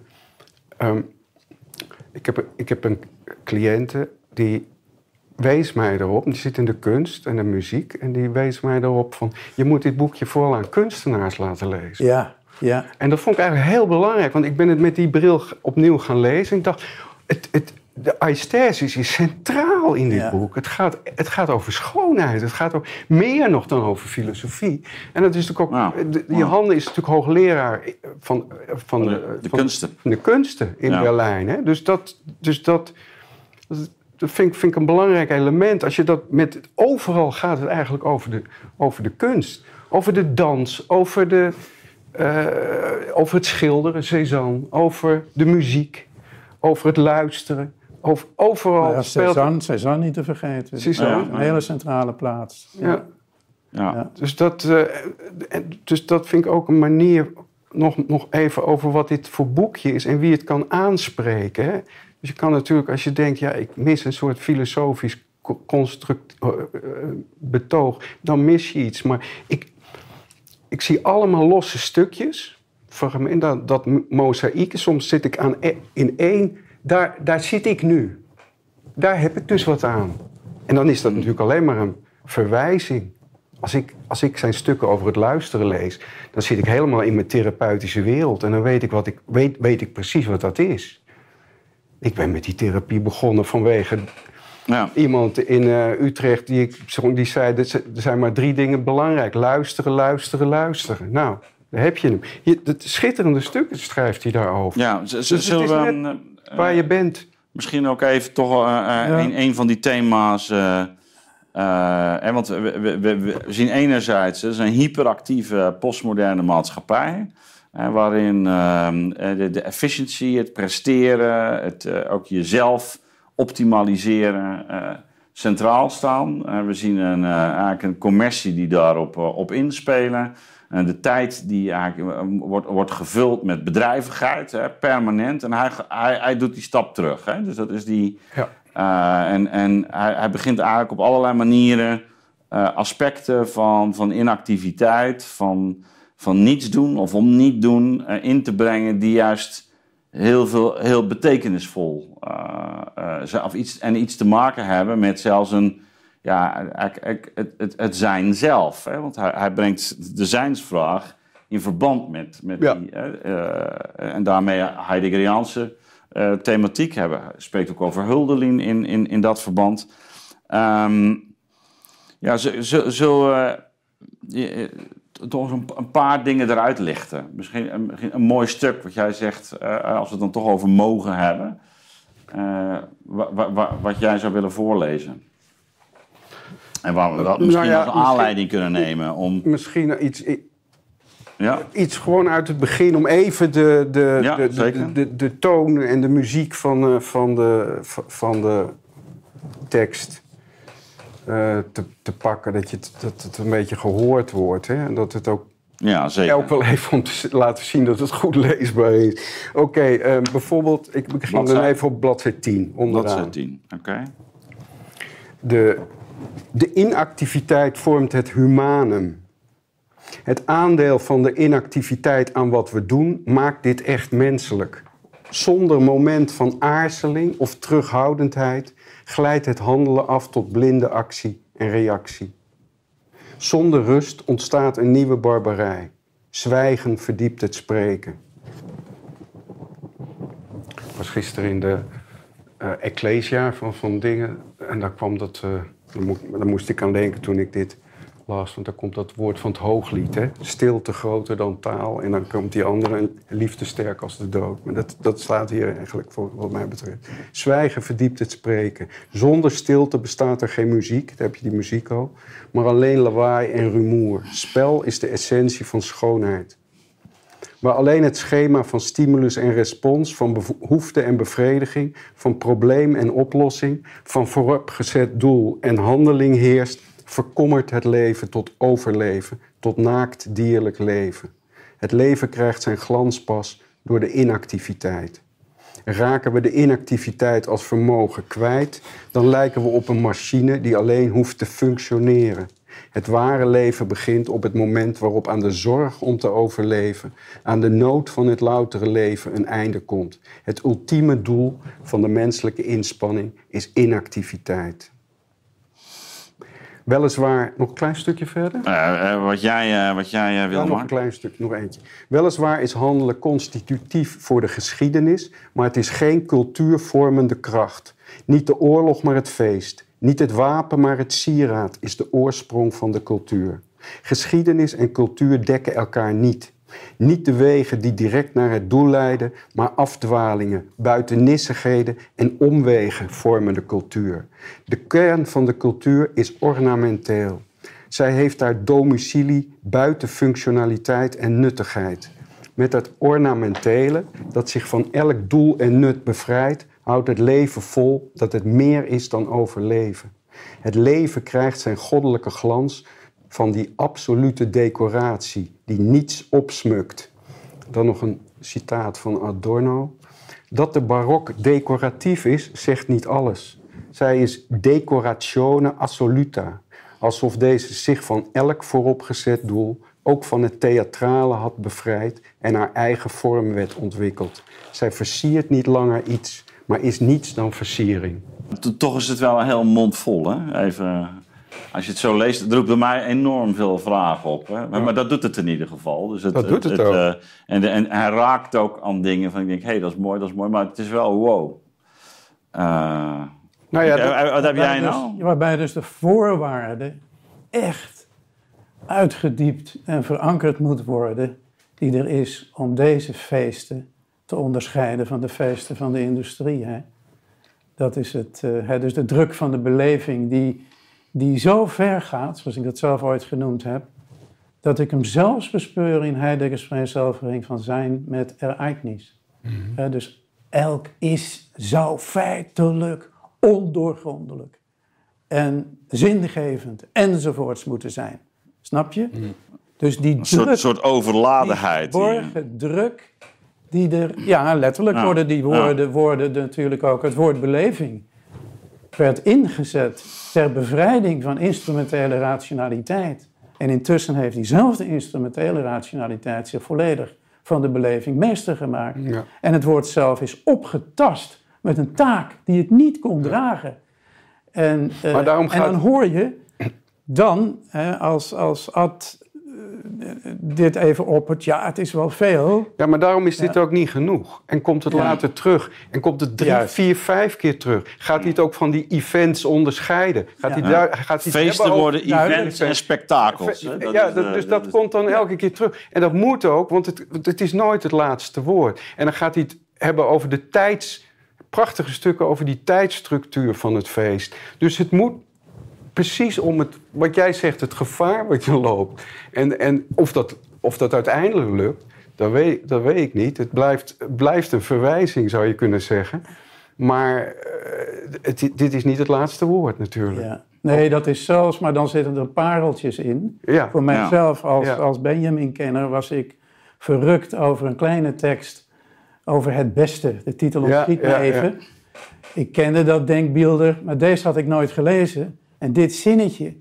Um, ik, heb, ik heb een cliënte die wees mij erop, die zit in de kunst en de muziek, en die wees mij erop van, je moet dit boekje vooral aan kunstenaars laten lezen. Ja, ja. En dat vond ik eigenlijk heel belangrijk, want ik ben het met die bril opnieuw gaan lezen. En ik dacht, het, het, de aesthesis is centraal in dit boek. Het gaat, het gaat over schoonheid. Het gaat over, meer nog dan over filosofie. En dat is natuurlijk ook. De, die Handen is natuurlijk hoogleraar van, van, de, de kunsten. Van de kunsten in Berlijn. Hè? Dus dat. Dus dat dat vind, vind, ik een belangrijk element. Als je dat met. Overal gaat het eigenlijk over de, over de kunst. Over de dans, over, de, uh, over het schilderen, Cézanne. Over de muziek, over het luisteren. Over, overal ja, Cézanne, Cézanne niet te vergeten. Cézanne. Een hele centrale plaats. Ja. ja. ja. Dus, dat, uh, dus dat vind ik ook een manier. Nog, nog even over wat dit voor boekje is en wie het kan aanspreken. Hè? Dus je kan natuurlijk, als je denkt, ja, ik mis een soort filosofisch construct, uh, betoog, dan mis je iets. Maar ik, ik zie allemaal losse stukjes, fragmenten, dat, dat mozaïek. Soms zit ik aan, e, in één, daar, daar zit ik nu. Daar heb ik dus wat aan. En dan is dat natuurlijk alleen maar een verwijzing. Als ik, als ik zijn stukken over het luisteren lees, dan zit ik helemaal in mijn therapeutische wereld. En dan weet ik, wat ik, weet, weet ik precies wat dat is. Ik ben met die therapie begonnen vanwege ja. iemand in uh, Utrecht die, ik, die zei: er zijn maar drie dingen belangrijk: luisteren, luisteren, luisteren. Nou, daar heb je hem. Je, het schitterende stukken schrijft hij daarover. Ja, dus zullen we. Uh, waar je bent. Misschien ook even toch uh, ja. een, een, van die thema's. En want we, we, zien enerzijds, het is een hyperactieve postmoderne maatschappij waarin ehm, eh, de, efficiency, het presteren, het, eh, ook jezelf optimaliseren eh, centraal staan. we zien een, eigenlijk een commercie die daarop op inspelen. En de tijd die eigenlijk wordt, wordt gevuld met bedrijvigheid, hè, permanent. En hij, hij, hij doet die stap terug. Hè. Dus dat is die. Ja. en en hij, hij begint eigenlijk op allerlei manieren aspecten van, van inactiviteit, van van niets doen of om niet doen uh, in te brengen die juist heel, veel, heel betekenisvol uh, uh, of iets, en iets te maken hebben met zelfs een, ja, het, het, het zijn zelf. Hè? Want hij, hij brengt de zijnsvraag in verband met, met die, en daarmee Heideggeriaanse thematiek hebben. Hij spreekt ook over Huldelin in, in, in dat verband. Um, ja, zo, zo, zo toch een, een, paar dingen eruit lichten. Misschien een, een, mooi stuk wat jij zegt, uh, als we het dan toch over mogen hebben. Uh, wat jij zou willen voorlezen. En waar we dat nou misschien als aanleiding kunnen nemen om... Misschien iets, ja. iets gewoon uit het begin om even de, de, ja, de, de, de, de, toon en de muziek van, uh, van, de, van de tekst te, te, pakken. Dat, je dat het een beetje gehoord wordt. Hè? En dat het ook ja, zeker. Ook wel even om te laten zien dat het goed leesbaar is. Oké, okay, uh, bijvoorbeeld, ik begin dan even op bladzijde 10. Onderaan. Bladzijde 10, oké. Okay. De, de inactiviteit vormt het humanum. Het aandeel van de inactiviteit aan wat we doen maakt dit echt menselijk. Zonder moment van aarzeling of terughoudendheid glijdt het handelen af tot blinde actie en reactie. Zonder rust ontstaat een nieuwe barbarij. Zwijgen verdiept het spreken. Ik was gisteren in de uh, Ecclesia van, van dingen en daar kwam dat. Uh, daar, moest ik aan denken toen ik dit las. Want daar komt dat woord van het hooglied. Hè? Stilte groter dan taal. En dan komt die andere, liefde sterk als de dood. Maar dat, dat slaat hier eigenlijk voor wat mij betreft. Zwijgen verdiept het spreken. Zonder stilte bestaat er geen muziek. Daar heb je die muziek al. Maar alleen lawaai en rumoer. Spel is de essentie van schoonheid waar alleen het schema van stimulus en respons, van behoefte en bevrediging, van probleem en oplossing, van vooropgezet doel en handeling heerst, verkommert het leven tot overleven, tot naakt dierlijk leven. Het leven krijgt zijn glans pas door de inactiviteit. Raken we de inactiviteit als vermogen kwijt, dan lijken we op een machine die alleen hoeft te functioneren. Het ware leven begint op het moment waarop aan de zorg om te overleven, aan de nood van het loutere leven een einde komt. Het ultieme doel van de menselijke inspanning is inactiviteit. Weliswaar, nog een klein stukje verder? Uh, wat jij, uh, wat jij wil, ja, Nog een klein stukje, nog eentje. Weliswaar is handelen constitutief voor de geschiedenis, maar het is geen cultuurvormende kracht. Niet de oorlog, maar het feest. Niet het wapen, maar het sieraad is de oorsprong van de cultuur. Geschiedenis en cultuur dekken elkaar niet. Niet de wegen die direct naar het doel leiden, maar afdwalingen, buitennissigheden en omwegen vormen de cultuur. De kern van de cultuur is ornamenteel. Zij heeft daar domicilie buiten functionaliteit en nuttigheid. Met het ornamentele, dat zich van elk doel en nut bevrijdt, houdt het leven vol dat het meer is dan overleven. Het leven krijgt zijn goddelijke glans van die absolute decoratie die niets opsmukt. Dan nog een citaat van Adorno. Dat de barok decoratief is, zegt niet alles. Zij is decoratione assoluta, alsof deze zich van elk vooropgezet doel, ook van het theatrale, had bevrijd en haar eigen vormwet ontwikkeld. Zij versiert niet langer iets, maar is niets dan versiering. Toch is het wel een heel mond vol, hè? Even, als je het zo leest, het roept bij mij enorm veel vragen op. Hè? Maar, maar, dat doet het in ieder geval. Dus het, dat doet het, ook. Uh, en, en, hij raakt ook aan dingen van, ik denk, hé, hey, dat is mooi, dat is mooi, maar het is wel wow. Uh, nou ja, dat, wat heb jij dus, nou? Waarbij dus de voorwaarden echt uitgediept en verankerd moet worden die er is om deze feesten te onderscheiden van de feesten van de industrie. Hè? Dat is het, uh, hè, dus de druk van de beleving die, die zo ver gaat, zoals ik dat zelf ooit genoemd heb, dat ik hem zelfs bespeur in Heideggers vereenzelviging van zijn met ereignis. Mm dus elk is zou feitelijk ondoorgrondelijk en zingevend enzovoorts moeten zijn. Snap je? Mhm. Dus die een druk, soort, soort overladenheid. Die verborgen druk die er, ja, letterlijk worden die woorden, woorden natuurlijk ook, het woord beleving werd ingezet ter bevrijding van instrumentele rationaliteit. En intussen heeft diezelfde instrumentele rationaliteit zich volledig van de beleving meester gemaakt. Ja. En het woord zelf is opgetast met een taak die het niet kon dragen. En, uh, en dan hoor je dan, hè, als, als Ad dit even op het, ja, het is wel veel. Ja, maar daarom is dit ook niet genoeg. En komt het later terug. En komt het drie, vier, vijf keer terug. Gaat hij het ook van die events onderscheiden? Gaat hij daar, gaat hij Feesten worden events en spektakels. ja, dus dat, komt dan elke keer terug. En dat moet ook, want het, het is nooit het laatste woord. En dan gaat hij het hebben over de tijds... Prachtige stukken over die tijdstructuur van het feest. Dus het moet precies om het, wat jij zegt, het gevaar wat je loopt. En, en of, dat, of dat uiteindelijk lukt, dat weet, dat weet ik niet. Het blijft, blijft een verwijzing, zou je kunnen zeggen. Maar uh, het, dit is niet het laatste woord natuurlijk. Ja. Nee, dat is zelfs, maar dan zitten er pareltjes in. Ja. Voor mijzelf als, ja. als Benjamin-kenner was ik verrukt over een kleine tekst over het beste. De titel ontschiet me even. Ik kende dat denkbeelder, maar deze had ik nooit gelezen. En dit zinnetje,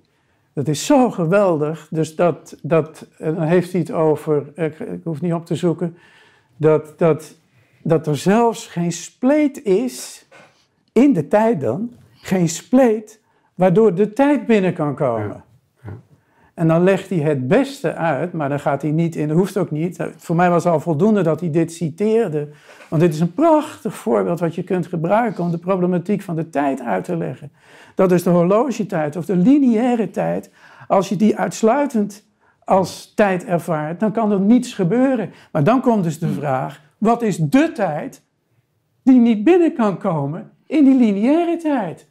dat is zo geweldig. Dus dat, dat dan heeft hij het over, ik, hoef niet op te zoeken, dat, dat, dat er zelfs geen spleet is, in de tijd dan, geen spleet, waardoor de tijd binnen kan komen. En dan legt hij het beste uit, maar dan gaat hij niet in, dat hoeft ook niet. Voor mij was al voldoende dat hij dit citeerde. Want dit is een prachtig voorbeeld wat je kunt gebruiken om de problematiek van de tijd uit te leggen. Dat is de horlogetijd of de lineaire tijd Als je die uitsluitend als tijd ervaart, dan kan er niets gebeuren. Maar dan komt dus de vraag: wat is de tijd die niet binnen kan komen in die lineaire tijd?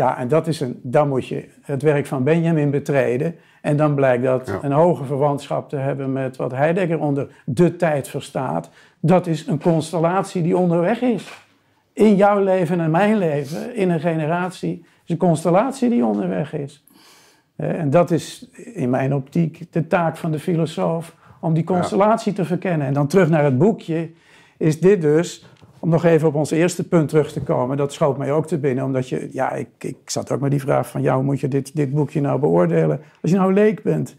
Ja, en dat is een, dan moet je het werk van Benjamin betreden. En dan blijkt dat een hoge verwantschap te hebben met wat Heidegger onder de tijd verstaat. Dat is een constellatie die onderweg is. In jouw leven en mijn leven, in een generatie, is een constellatie die onderweg is. En dat is in mijn optiek de taak van de filosoof, om die constellatie te verkennen. En dan terug naar het boekje, is dit dus, om nog even op ons eerste punt terug te komen, dat schoot mij ook te binnen, omdat je, ja, ik, ik zat ook met die vraag van, jou moet je dit, dit boekje nou beoordelen? Als je nou leek bent.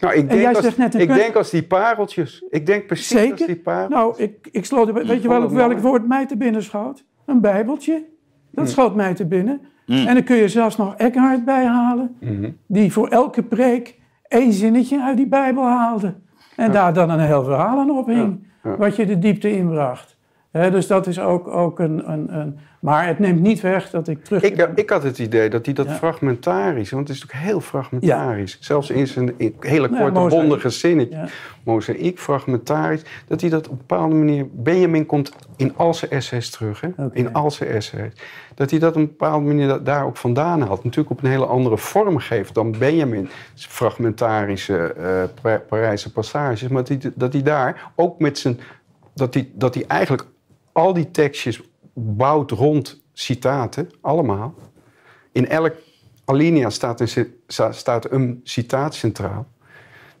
Nou, ik, denk als, ik denk als die pareltjes. Ik denk precies Zeker? als die pareltjes. Nou, ik, ik sloot, weet je wel, welk woord mij te binnen schoot? Een bijbeltje. Dat hm. schoot mij te binnen. Mm. En dan kun je zelfs nog Eckhart bijhalen, mm die voor elke preek één zinnetje uit die Bijbel haalde. En daar dan een heel verhaal aan ophing, wat je de diepte inbracht. He, dus dat is ook, ook een, een, een, Maar het neemt niet weg dat ik terug... Ik, ik had het idee dat hij dat fragmentarisch... Want het is natuurlijk heel fragmentarisch. Zelfs in zijn hele korte, ja, bondige zinnetje. Mozaïek, fragmentarisch. Dat hij dat op een bepaalde manier... Benjamin komt in al zijn essays terug. Hè? In al zijn essays. Dat hij dat op een bepaalde manier daar ook vandaan haalt. Natuurlijk op een hele andere vorm geeft dan Benjamin. Fragmentarische uh, Parijse passages. Maar dat hij, dat hij daar ook met zijn... Dat hij, dat hij eigenlijk al die tekstjes bouwt rond citaten, allemaal. In elk alinea staat een, staat een citaat centraal.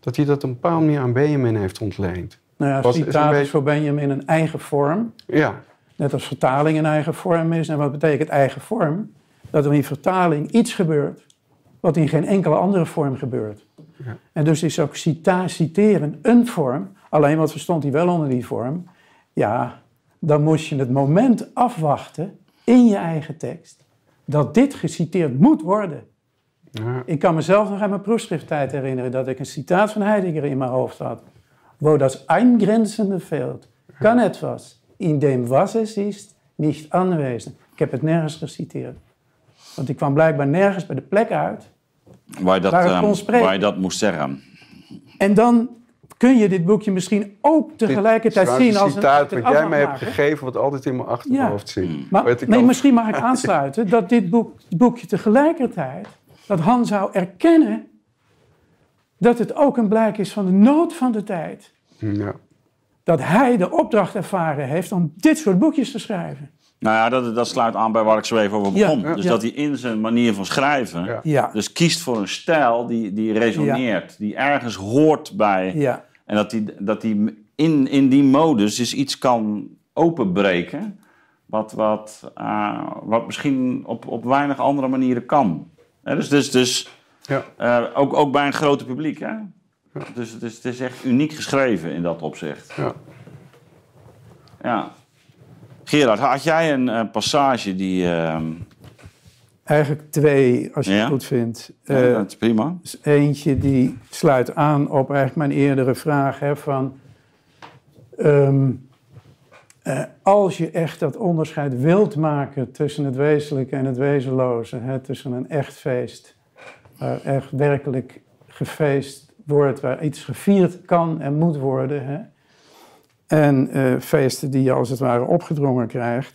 Dat hij dat een bepaalde manier aan Benjamin heeft ontleend. Nou ja, citaat is, voor Benjamin een eigen vorm. Ja. Net als vertaling een eigen vorm is. En wat betekent eigen vorm? Dat er in vertaling iets gebeurt wat in geen enkele andere vorm gebeurt. Ja. En dus is ook cita citeren een vorm. Alleen wat verstond hij wel onder die vorm? Ja, dan moest je het moment afwachten in je eigen tekst dat dit geciteerd moet worden. Ja. Ik kan mezelf nog aan mijn proefschrifttijd herinneren dat ik een citaat van Heidegger in mijn hoofd had. Wo das eingrenzende Feld kan etwas, in dem was es ist, niet aanwezen. Ik heb het nergens geciteerd. Want ik kwam blijkbaar nergens bij de plek uit waar, dat, waar, um, waar je dat moest zeggen. En dan kun je dit boekje misschien ook tegelijkertijd zien als een citaat wat jij mij hebt gegeven, wat altijd in mijn achterhoofd zit. Hmm. Maar, nee, misschien mag ik aansluiten dat dit boek, boekje tegelijkertijd, dat Han zou erkennen dat het ook een blijk is van de nood van de tijd. Ja. Dat hij de opdracht ervaren heeft om dit soort boekjes te schrijven. Nou ja, dat, dat sluit aan bij waar ik zo even over begon. dus dat hij in zijn manier van schrijven... dus kiest voor een stijl die, die resoneert. Die ergens hoort bij... En dat hij, dat hij in, in die modus dus iets kan openbreken... wat, wat, uh, wat misschien op, op weinig andere manieren kan. dus dus, dus uh, ook, ook bij een grote publiek. Hè? Dus het is, het is echt uniek geschreven in dat opzicht. Ja. Ja. Gerard, had jij een uh, passage die. Eigenlijk twee, als je het goed vindt. Ja, uh, dat is prima. Eentje die sluit aan op eigenlijk mijn eerdere vraag: hè, van. Um, als je echt dat onderscheid wilt maken tussen het wezenlijke en het wezenloze, hè, tussen een echt feest, waar echt werkelijk gefeest wordt, waar iets gevierd kan en moet worden, hè, en uh, feesten die je als het ware opgedrongen krijgt,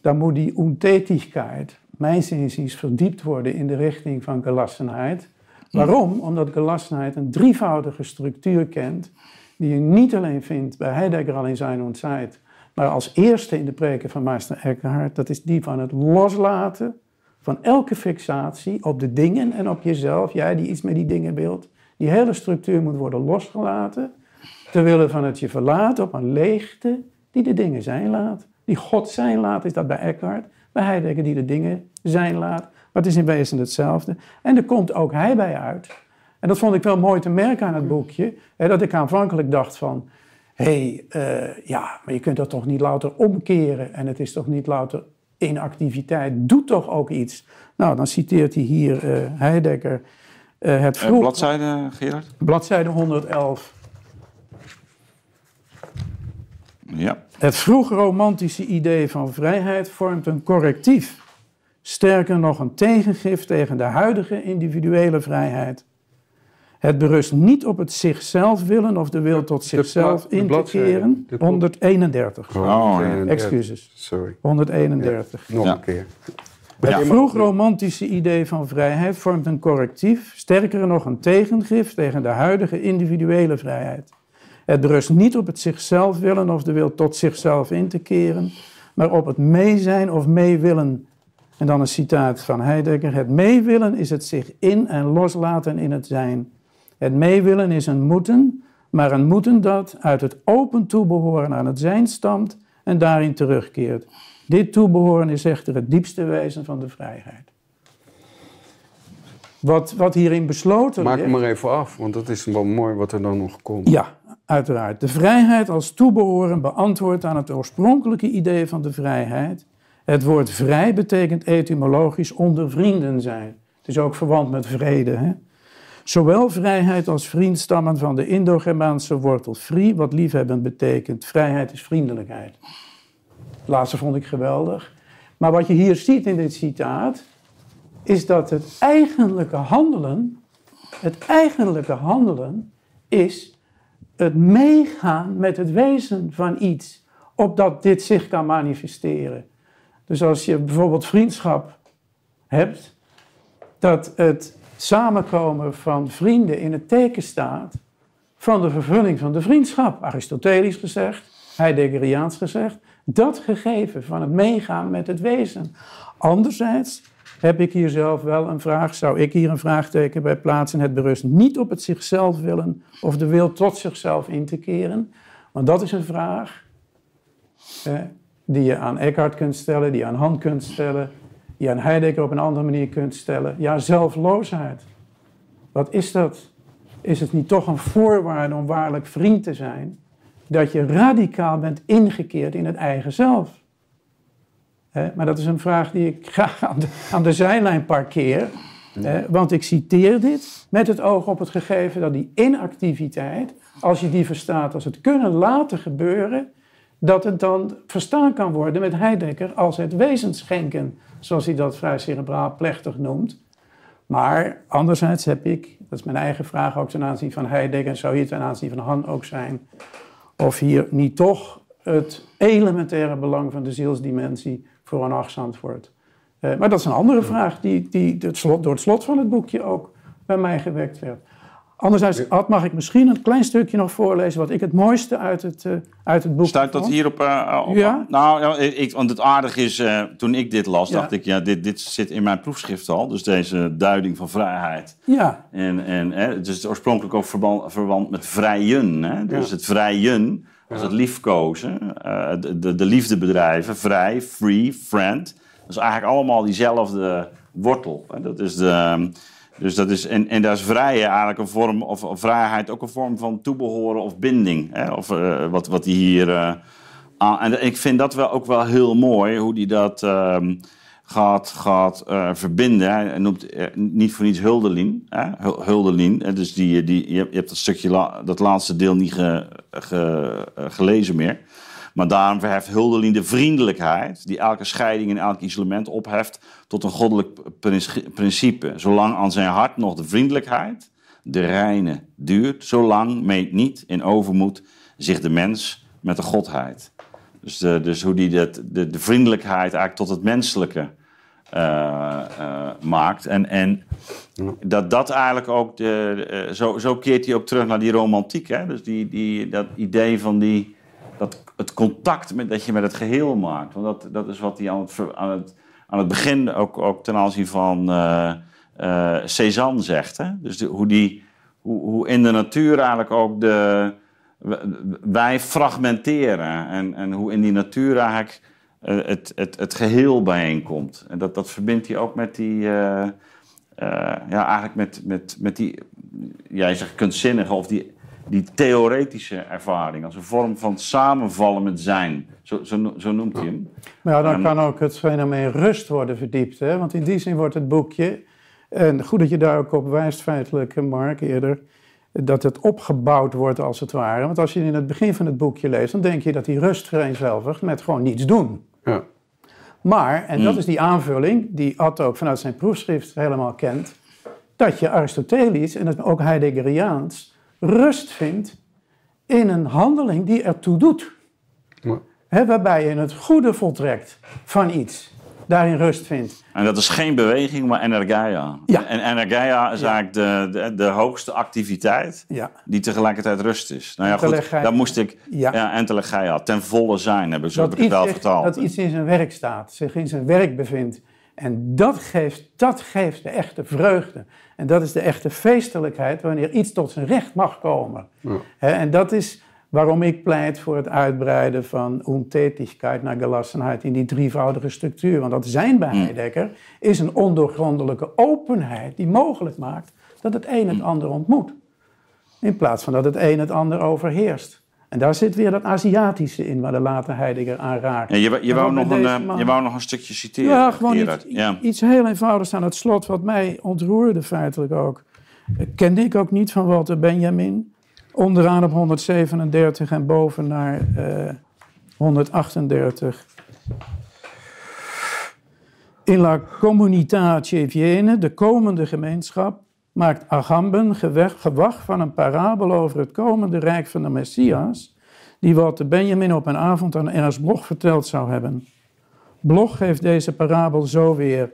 dan moet die Untätigkeit, mijn inziens, verdiept worden in de richting van gelassenheid. Waarom? Omdat gelassenheid een drievoudige structuur kent, die je niet alleen vindt bij Heidegger al in zijn Zeit, maar als eerste in de preken van Meister Eckhart, dat is die van het loslaten van elke fixatie op de dingen en op jezelf, jij die iets met die dingen wilt. Die hele structuur moet worden losgelaten Ter willen van het je verlaten op een leegte die de dingen zijn laat. Die God zijn laat, is dat bij Eckhart. Bij Heidegger die de dingen zijn laat. Maar het is in wezen hetzelfde. En er komt ook hij bij uit. En dat vond ik wel mooi te merken aan het boekje. Hè, dat ik aanvankelijk dacht van... Hé, hey, uh, ja, maar je kunt dat toch niet louter omkeren. En het is toch niet louter inactiviteit. Doe toch ook iets. Nou, dan citeert hij hier uh, Heidegger. Uh, het vroeg... bladzijde, Gerard? Bladzijde 111. Ja. Het vroeg romantische idee van vrijheid vormt een correctief. Sterker nog, een tegengif tegen de huidige individuele vrijheid. Het berust niet op het zichzelf willen of de wil tot zichzelf in te keren. 131. Oh, Excuses. Sorry. 131. nog een keer. Het vroeg romantische idee van vrijheid vormt een correctief, sterker nog een tegengif tegen de huidige individuele vrijheid. Het berust niet op het zichzelf willen of de wil tot zichzelf in te keren, maar op het meezijn of meewillen. En dan een citaat van Heidegger: Het meewillen is het zich in en loslaten in het zijn. Het meewillen is een moeten, maar een moeten dat uit het open toebehoren aan het zijn stamt en daarin terugkeert. Dit toebehoren is echter het diepste wezen van de vrijheid. Wat, wat hierin besloten Maak hem maar even af, want dat is wel mooi wat er dan nog komt. Ja, uiteraard. De vrijheid als toebehoren beantwoordt aan het oorspronkelijke idee van de vrijheid. Het woord vrij betekent etymologisch onder vrienden zijn. Het is ook verwant met vrede. Hè? Zowel vrijheid als vriend stammen van de Indo-Germaanse wortel free, wat liefhebben betekent. Vrijheid is vriendelijkheid. Laatste vond ik geweldig. Maar wat je hier ziet in dit citaat, is dat het eigenlijke handelen, het eigenlijke handelen is het meegaan met het wezen van iets, opdat dit zich kan manifesteren. Dus als je bijvoorbeeld vriendschap hebt, dat het samenkomen van vrienden in het teken staat van de vervulling van de vriendschap. Aristotelisch gezegd, Heideggeriaans gezegd, dat gegeven van het meegaan met het wezen. Anderzijds heb ik hier zelf wel een vraag, zou ik hier een vraagteken bij plaatsen. Het berust niet op het zichzelf willen of de wil tot zichzelf in te keren. Want dat is een vraag die je aan Eckhart kunt stellen, die aan Han kunt stellen, die aan Heidegger op een andere manier kunt stellen. Ja, zelfloosheid. Wat is dat? Is het niet toch een voorwaarde om waarlijk vriend te zijn? Dat je radicaal bent ingekeerd in het eigen zelf. Maar dat is een vraag die ik graag aan de, aan de zijlijn parkeer. want ik citeer dit met het oog op het gegeven dat die inactiviteit, als je die verstaat als het kunnen laten gebeuren, dat het dan verstaan kan worden met Heidegger als het wezensschenken, zoals hij dat vrij cerebraal plechtig noemt. Maar anderzijds heb ik, dat is mijn eigen vraag ook ten aanzien van Heidegger, zou hier ten aanzien van Han ook zijn, of hier niet toch het elementaire belang van de zielsdimensie voor een achtzaamd wordt. Uh, maar dat is een andere vraag die, die het slot, door het slot van het boekje ook bij mij gewekt werd. Anderzijds, Ad, mag ik misschien een klein stukje nog voorlezen wat ik het mooiste uit het, uh, uit het boek Stuit dat hier op? Uh, ja? Nou, ik, want het aardige is, uh, toen ik dit las, dacht ik, ja, dit, dit zit in mijn proefschrift al. Dus deze duiding van vrijheid. Ja. En, en hè, het is oorspronkelijk ook verband, verwant met vrijen. Hè? Dus ja. het vrijen, als het liefkozen, de, de, de liefdebedrijven, vrij, free, friend. Dat is eigenlijk allemaal diezelfde wortel. Hè? Dat is de... Dus dat is, en, en daar is vrijheid eigenlijk een vorm, of, vrijheid ook een vorm van toebehoren of binding. Hè? Of uh, wat, wat die hier. Aan, en ik vind dat wel ook wel heel mooi, hoe die dat uh, gaat, gaat uh, verbinden. Hij noemt niet voor niets Huldelien. Hè? Dus die, die, je, hebt dat stukje, dat laatste deel niet ge, ge, gelezen meer. Maar daarom verheft Huldelien de vriendelijkheid, die elke scheiding en elk isolement opheft, tot een goddelijk principe. Zolang aan zijn hart nog de vriendelijkheid, de reine, duurt, zolang meet niet in overmoed zich de mens met de godheid. Dus, dus hoe die de, de, de vriendelijkheid eigenlijk tot het menselijke maakt. En, en dat dat eigenlijk ook, de, uh, zo, zo keert hij ook terug naar die romantiek. Hè? Dus die, die, dat idee van die dat, het contact met, dat je met het geheel maakt. Want dat, dat is wat hij aan het, aan het, aan het begin ook, ook ten aanzien van uh, Cézanne zegt. Hè? Dus hoe, die, hoe, hoe in de natuur eigenlijk ook de, wij fragmenteren. En, en hoe in die natuur eigenlijk het, het, het geheel bijeenkomt. En dat, dat verbindt hij ook met die... ja, eigenlijk met, met, met die... Jij zegt kunstzinnige of die die theoretische ervaring, als een vorm van samenvallen met zijn. Zo, zo, zo noemt hij hem. Maar ja, dan kan ook het fenomeen rust worden verdiept. Hè? Want in die zin wordt het boekje, en goed dat je daar ook op wijst feitelijk, Mark, eerder, dat het opgebouwd wordt als het ware. Want als je in het begin van het boekje leest, dan denk je dat die rust vereenzelvigt met gewoon niets doen. Ja. Maar, en dat hmm. is die aanvulling die ook vanuit zijn proefschrift helemaal kent dat je Aristotelisch en ook Heideggeriaans rust vindt in een handeling die ertoe doet. waarbij je het goede voltrekt van iets daarin rust vindt. En dat is geen beweging, maar energia. Ja. En energia is eigenlijk de, de, de, hoogste activiteit ja. die tegelijkertijd rust is. Nou ja, goed, daar moest ik... Ja, ja entelegia, ten volle zijn, heb ik zo wel vertaald. Dat iets in zijn werk staat, zich in zijn werk bevindt. En dat geeft, dat geeft de echte vreugde. En dat is de echte feestelijkheid wanneer iets tot zijn recht mag komen. Ja. en dat is waarom ik pleit voor het uitbreiden van ontätigheid naar gelassenheid in die drievoudige structuur. Want dat zijn bij hmm. Heidegger is een ondoorgrondelijke openheid die mogelijk maakt dat het een het hmm. ander ontmoet. In plaats van dat het een het ander overheerst. En daar zit weer dat Aziatische in, waar de later Heidegger aan raakt. Ja, je, je, wou nog een, eh, je wou nog een stukje citeren. Ja, gewoon iets, ja. iets heel eenvoudigs aan het slot, wat mij ontroerde feitelijk ook. Kende ik ook niet van Walter Benjamin. Onderaan op 137 en boven naar uh, eh, 138. In la communitate viene, de komende gemeenschap, maakt Agamben gewacht van een parabel over het komende rijk van de Messias, die Walter Benjamin op een avond aan Ernst Bloch verteld zou hebben. Bloch geeft deze parabel zo weer.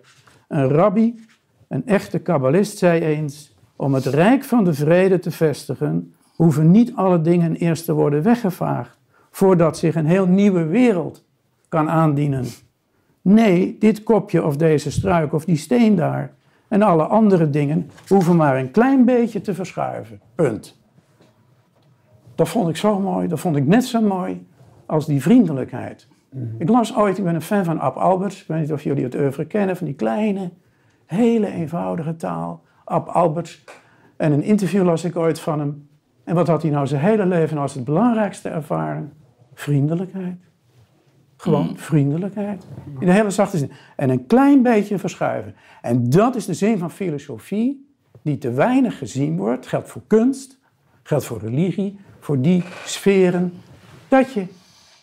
Een rabbi, een echte kabbalist, zei eens: Om het rijk van de vrede te vestigen, hoeven niet alle dingen eerst te worden weggevaagd, voordat zich een heel nieuwe wereld kan aandienen. Nee, dit kopje of deze struik of die steen daar en alle andere dingen hoeven maar een klein beetje te verschuiven. Punt. Dat vond ik zo mooi, dat vond ik net zo mooi als die vriendelijkheid. Mhm. Ik las ooit, ik ben een fan van Ab Alberts, ik weet niet of jullie het oeuvre kennen, van die kleine, hele eenvoudige taal. Ab Alberts. En een interview las ik ooit van hem. En wat had hij nou zijn hele leven als het belangrijkste ervaren? Vriendelijkheid. Gewoon mm. vriendelijkheid. In de hele zachte zin. En een klein beetje verschuiven. En dat is de zin van filosofie, die te weinig gezien wordt. Geldt voor kunst, geldt voor religie, voor die sferen. Dat je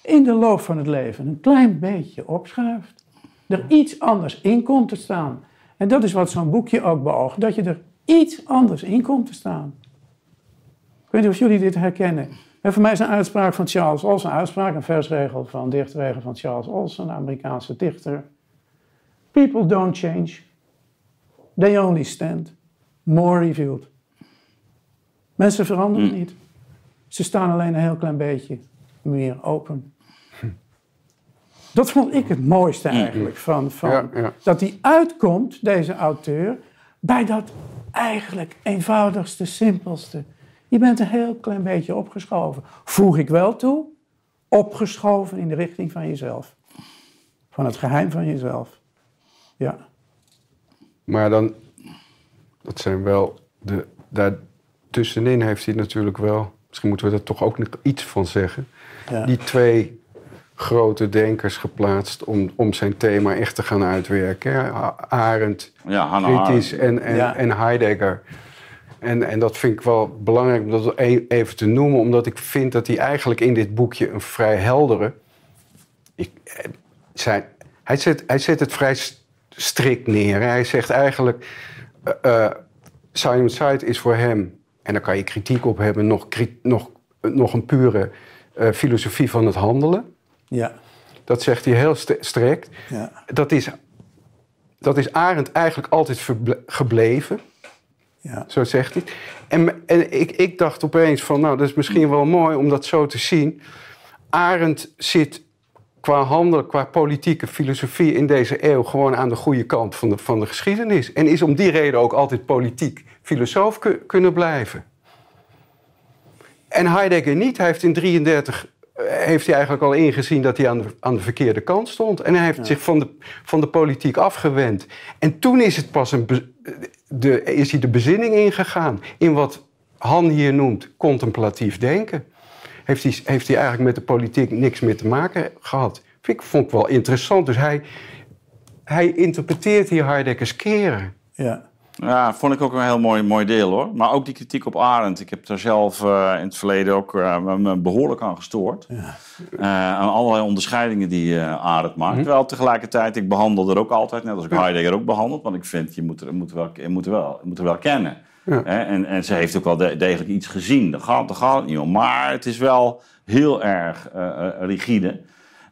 in de loop van het leven een klein beetje opschuift. Er iets anders in komt te staan. En dat is wat zo'n boekje ook beoogt. Dat je er iets anders in komt te staan. Ik weet niet of jullie dit herkennen. En voor mij is een uitspraak van Charles Olson, een uitspraak, een versregel van dichtregel van Charles Olson, een Amerikaanse dichter. People don't change. They only stand. More revealed. Mensen veranderen hmm. niet. Ze staan alleen een heel klein beetje meer open. Dat vond ik het mooiste hmm. eigenlijk. Van, van Dat hij uitkomt, deze auteur, bij dat eigenlijk eenvoudigste, simpelste. Je bent een heel klein beetje opgeschoven. Voeg ik wel toe, opgeschoven in de richting van jezelf. Van het geheim van jezelf. Ja. Maar dan, dat zijn wel, de, daar tussenin heeft hij natuurlijk wel, misschien moeten we er toch ook nog iets van zeggen. Ja. Die twee grote denkers geplaatst om, om zijn thema echt te gaan uitwerken. Arendt, ja, kritisch en, en, en Heidegger. En, en dat vind ik wel belangrijk om dat e-, even te noemen, omdat ik vind dat hij eigenlijk in dit boekje een vrij heldere. Ik, eh, zijn, hij, zet, hij zet het vrij strikt neer. Hij zegt eigenlijk: uh, Simon Side is voor hem, en daar kan je kritiek op hebben, nog, nog, nog een pure filosofie van het handelen. Ja. Dat zegt hij heel strikt. Ja. Dat, is, dat is Arendt eigenlijk altijd gebleven. Ja. Zo zegt hij. En, en ik, ik dacht opeens van, nou, dat is misschien wel mooi om dat zo te zien. Arendt zit qua handel, qua politieke filosofie in deze eeuw gewoon aan de goede kant van de, van de geschiedenis. En is om die reden ook altijd politiek filosoof kunnen blijven. En Heidegger niet. Hij heeft in 33 eh, heeft hij eigenlijk al ingezien dat hij aan de, aan de verkeerde kant stond. En hij heeft zich van de, van de politiek afgewend. En toen is het pas een, de, is hij de bezinning ingegaan in wat Han hier noemt contemplatief denken. Heeft hij, heeft hij eigenlijk met de politiek niks meer te maken gehad. Vind ik, vond ik wel interessant. Dus hij, hij interpreteert hier Heideggers keren. Ja. Ja, vond ik ook een heel mooi, mooi deel hoor. Maar ook die kritiek op Arendt. Ik heb daar zelf uh, in het verleden ook uh, me behoorlijk aan gestoord. Ja. Uh, aan allerlei onderscheidingen die Arendt maakt. Mm Terwijl tegelijkertijd, ik behandel er ook altijd, net als ik Heidegger ook behandeld. Want ik vind, je moet er, moet wel, je moet er, wel, je moet er wel kennen. Ja. En, en ze heeft ook wel degelijk iets gezien. Daar gaat, daar gaat het niet om. Maar het is wel heel erg rigide.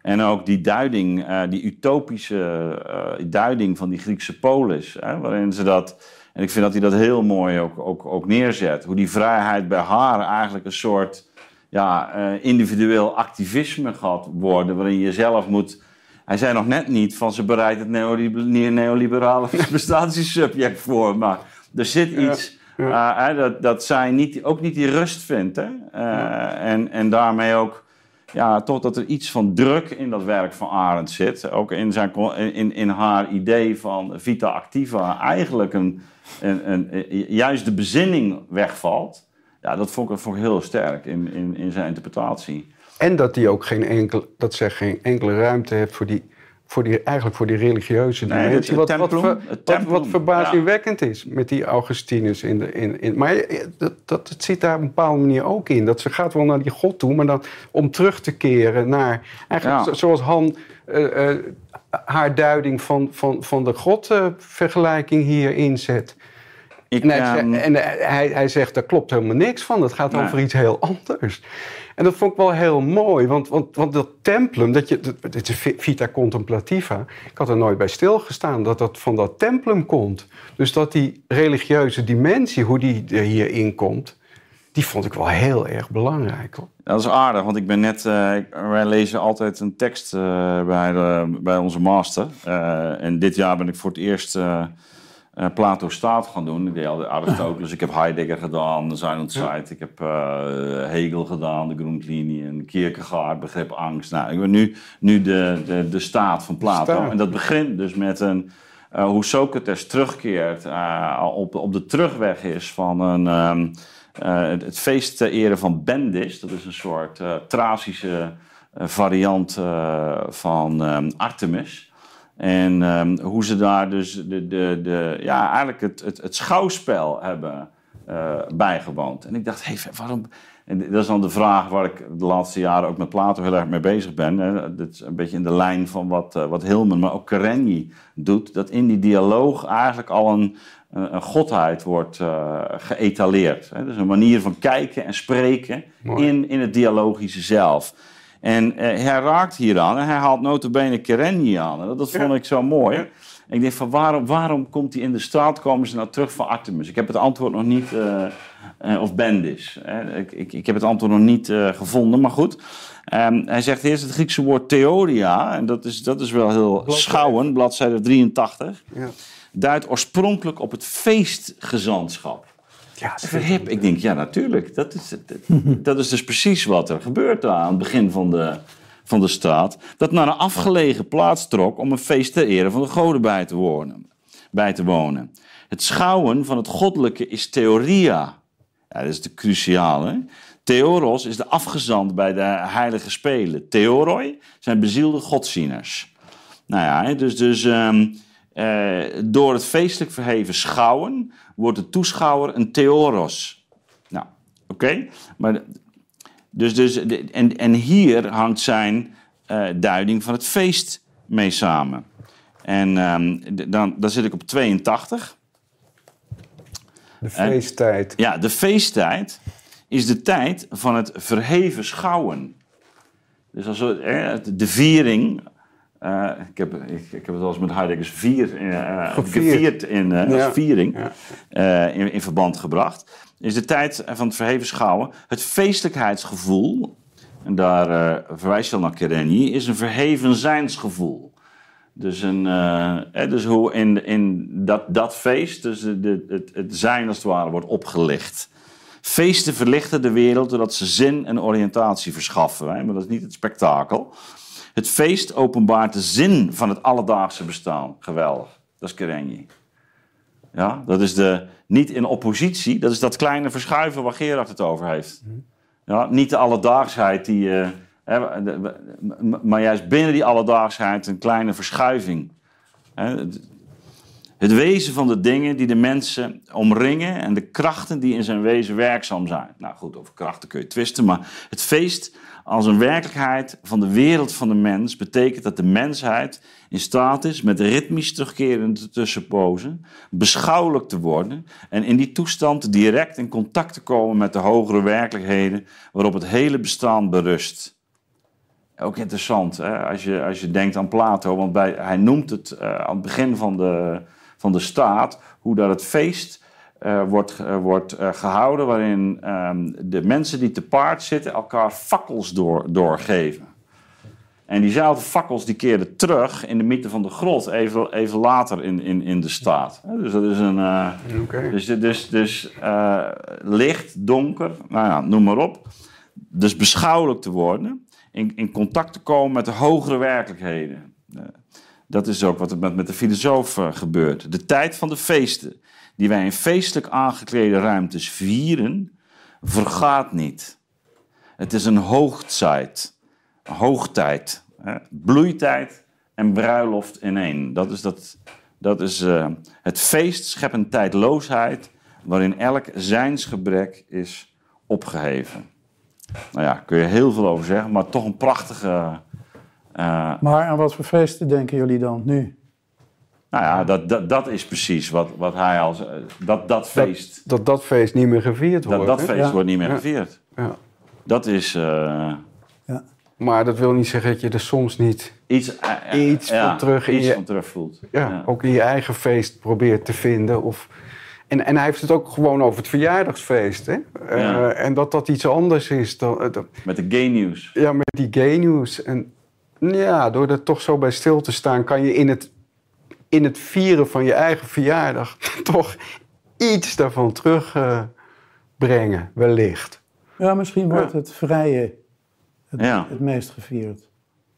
En ook die duiding, uh, die utopische uh, duiding van die Griekse polis, hè, waarin ze dat, en ik vind dat hij dat heel mooi ook, ook, ook neerzet, hoe die vrijheid bij haar eigenlijk een soort ja, uh, individueel activisme gaat worden, waarin je zelf moet. Hij zei nog net niet van ze bereidt het neoliberale bestatiesubject voor, maar er zit iets. Ja. dat, dat zij niet, ook niet die rust vindt. Hè? Ja. en, en daarmee ook ja, toch dat er iets van druk in dat werk van Arendt zit. Ook in, zijn, in, in haar idee van vita activa eigenlijk een, een, juist de bezinning wegvalt. Ja, dat vond ik, vond ik heel sterk in, in, in zijn interpretatie. En dat hij ook geen enkel, dat zij geen enkele ruimte heeft voor die voor die, eigenlijk voor die religieuze dimensie. wat, wat, wat, wat, verbazingwekkend is met die Augustinus. In de, in, in, maar dat, dat, het zit daar op een bepaalde manier ook in. Dat ze gaat wel naar die God toe, maar dan om terug te keren naar... Eigenlijk zoals Han uh, uh, haar duiding van, van, van de God-vergelijking hier inzet. Ik, nee, um... En hij, hij zegt, daar klopt helemaal niks van. Dat gaat over iets heel anders. En dat vond ik wel heel mooi, want, want, want dat templum, dat je, het is vita contemplativa, ik had er nooit bij stilgestaan dat dat van dat templum komt. Dus dat die religieuze dimensie, hoe die er hierin komt, die vond ik wel heel erg belangrijk. Dat is aardig, want ik ben net, uh, wij lezen altijd een tekst uh, bij, bij onze master. Uh, en dit jaar ben ik voor het eerst uh, Plato staat gaan doen. Ik deed al Aristoteles, ik heb Heidegger gedaan, de Zijn ja. Ik heb uh, Hegel gedaan, de Grundlinien, Kierkegaard, begrip angst. Nou, ik ben nu, nu de, de, de staat van Plato. En dat begint dus met een, uh, hoe Socrates terugkeert, op, op de terugweg is van een, um, het, het, feest te eren van Bendis. Dat is een soort Tracische variant van um, Artemis. En um, hoe ze daar dus de, de, de, ja, eigenlijk het, het, het schouwspel hebben uh, bijgewoond. En ik dacht, hey, waarom... En dat is dan de vraag waar ik de laatste jaren ook met Plato heel erg mee bezig ben. Hè. Dat is een beetje in de lijn van wat, uh, wat Hilman, maar ook Karenyi doet. Dat in die dialoog eigenlijk al een, een godheid wordt uh, geëtaleerd. Hè. Dus een manier van kijken en spreken in, in het dialogische zelf. En uh, hij raakt hier aan en hij haalt notabene Kerenji aan. dat, vond ik zo mooi. Ik denk van waarom, waarom komt hij in de straat, komen ze nou terug van Artemis? Ik heb het antwoord nog niet, uh, uh, of Bendis. Ik, ik, ik, heb het antwoord nog niet gevonden, maar goed. Um, hij zegt eerst het Griekse woord theoria, en dat is, dat is wel heel schouwen, bladzijde 83. Ja. Duidt oorspronkelijk op het feestgezantschap. Ja, verhip. Ik denk, ja, natuurlijk. Dat is, dat is dus precies wat er gebeurt aan het begin van de, van de straat. Dat naar een afgelegen plaats trok om een feest ter ere van de goden bij te wonen. Bij te wonen. Het schouwen van het goddelijke is theoria. Ja, dat is de cruciale. Theoros is de afgezant bij de heilige spelen. Theoroi zijn bezielde godzieners. Nou ja, dus, dus um, uh, door het feestelijk verheven schouwen wordt de toeschouwer een theoros. Nou, oké. Maar Dus, dus, en, en hier hangt zijn uh, duiding van het feest mee samen. En um, dan, dan zit ik op 82. De feesttijd. En, ja, de feesttijd is de tijd van het verheven schouwen. Dus als we, de viering uh, ik, heb, ik, ik, heb het wel eens met Heideggers vier, uh, gevierd in, uh, ja. als viering ja. in, in, verband gebracht. Is de tijd van het verheven schouwen. Het feestelijkheidsgevoel, en daar verwijst je al naar Kerenyi, is een verheven zijnsgevoel. Dus, een, dus hoe in, in dat, dat feest, dus de, het, het zijn als het ware, wordt opgelicht. Feesten verlichten de wereld doordat ze zin en oriëntatie verschaffen. Hè? Maar dat is niet het spektakel. Het feest openbaart de zin van het alledaagse bestaan. Geweldig. Dat is Kerenji. Ja, dat is de, niet in oppositie, dat is dat kleine verschuiven waar Gerard het over heeft. Ja, niet de alledaagsheid die. Uh, hè, maar juist binnen die alledaagsheid een kleine verschuiving. Het wezen van de dingen die de mensen omringen en de krachten die in zijn wezen werkzaam zijn. Nou goed, over krachten kun je twisten, maar het feest als een werkelijkheid van de wereld van de mens betekent dat de mensheid in staat is met ritmisch terugkerende tussenpozen beschouwelijk te worden en in die toestand direct in contact te komen met de hogere werkelijkheden waarop het hele bestaan berust. Ook interessant hè? Als, je, als je denkt aan Plato, want bij, hij noemt het uh, aan het begin van de, van de staat, hoe dat het feest uh, wordt, uh, wordt uh, gehouden, waarin um, de mensen die te paard zitten elkaar fakkels door, doorgeven. En diezelfde fakkels die keerden terug in de midden van de grot, even, even later in, in, in de staat. Dus dat is een. Okay. Dus, dus, dus licht, donker, nou ja, noem maar op. Dus beschouwelijk te worden, in, in contact te komen met de hogere werkelijkheden. Dat is ook wat er met, met de filosoof gebeurt. De tijd van de feesten die wij in feestelijk aangeklede ruimtes vieren, vergaat niet. Het is een hoogtijd, hoogtijd, bloeitijd en bruiloft in één. Dat is, dat, dat is uh, het feest scheppend tijdloosheid, waarin elk zijnsgebrek is opgeheven. Nou ja, kun je heel veel over zeggen, maar toch een prachtige. Uh... Maar aan wat voor feesten denken jullie dan nu? Nou ja, dat, dat, dat is precies wat, wat hij als. Dat, dat feest. Dat, dat, dat feest niet meer gevierd wordt. Dat, dat feest wordt niet meer gevierd. Ja. Dat is. Uh, ja. Maar dat wil niet zeggen dat je er soms niet iets, uh, iets, van, terug iets je, van terug voelt. Ja, ook in je eigen feest probeert te vinden. Of, en, en hij heeft het ook gewoon over het verjaardagsfeest. Hè? Uh, en dat dat iets anders is dan. met de gay news. Ja, met die gay news. En ja, door er toch zo bij stil te staan, kan je in het in het vieren van je eigen verjaardag toch iets daarvan terugbrengen, uh, wellicht. Ja, misschien wordt het vrije het, ja. het meest gevierd.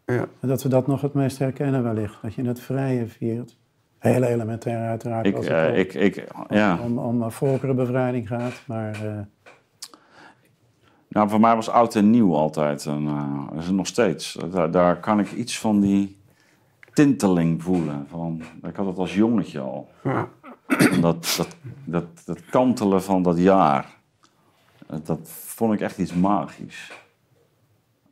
Ja. En dat we dat nog het meest herkennen wellicht, dat je het vrije viert. Heel elementair uiteraard ik, als het uh, ik, ik, ja. om, om, om volkerenbevrijding gaat, maar... Uh, nou, voor mij was oud en nieuw altijd. En, uh, dat is het nog steeds. Daar, daar kan ik iets van die tinteling voelen. Van, ik had het als jongetje al. Ja. Dat, dat, dat, dat kantelen van dat jaar. Dat vond ik echt iets magisch.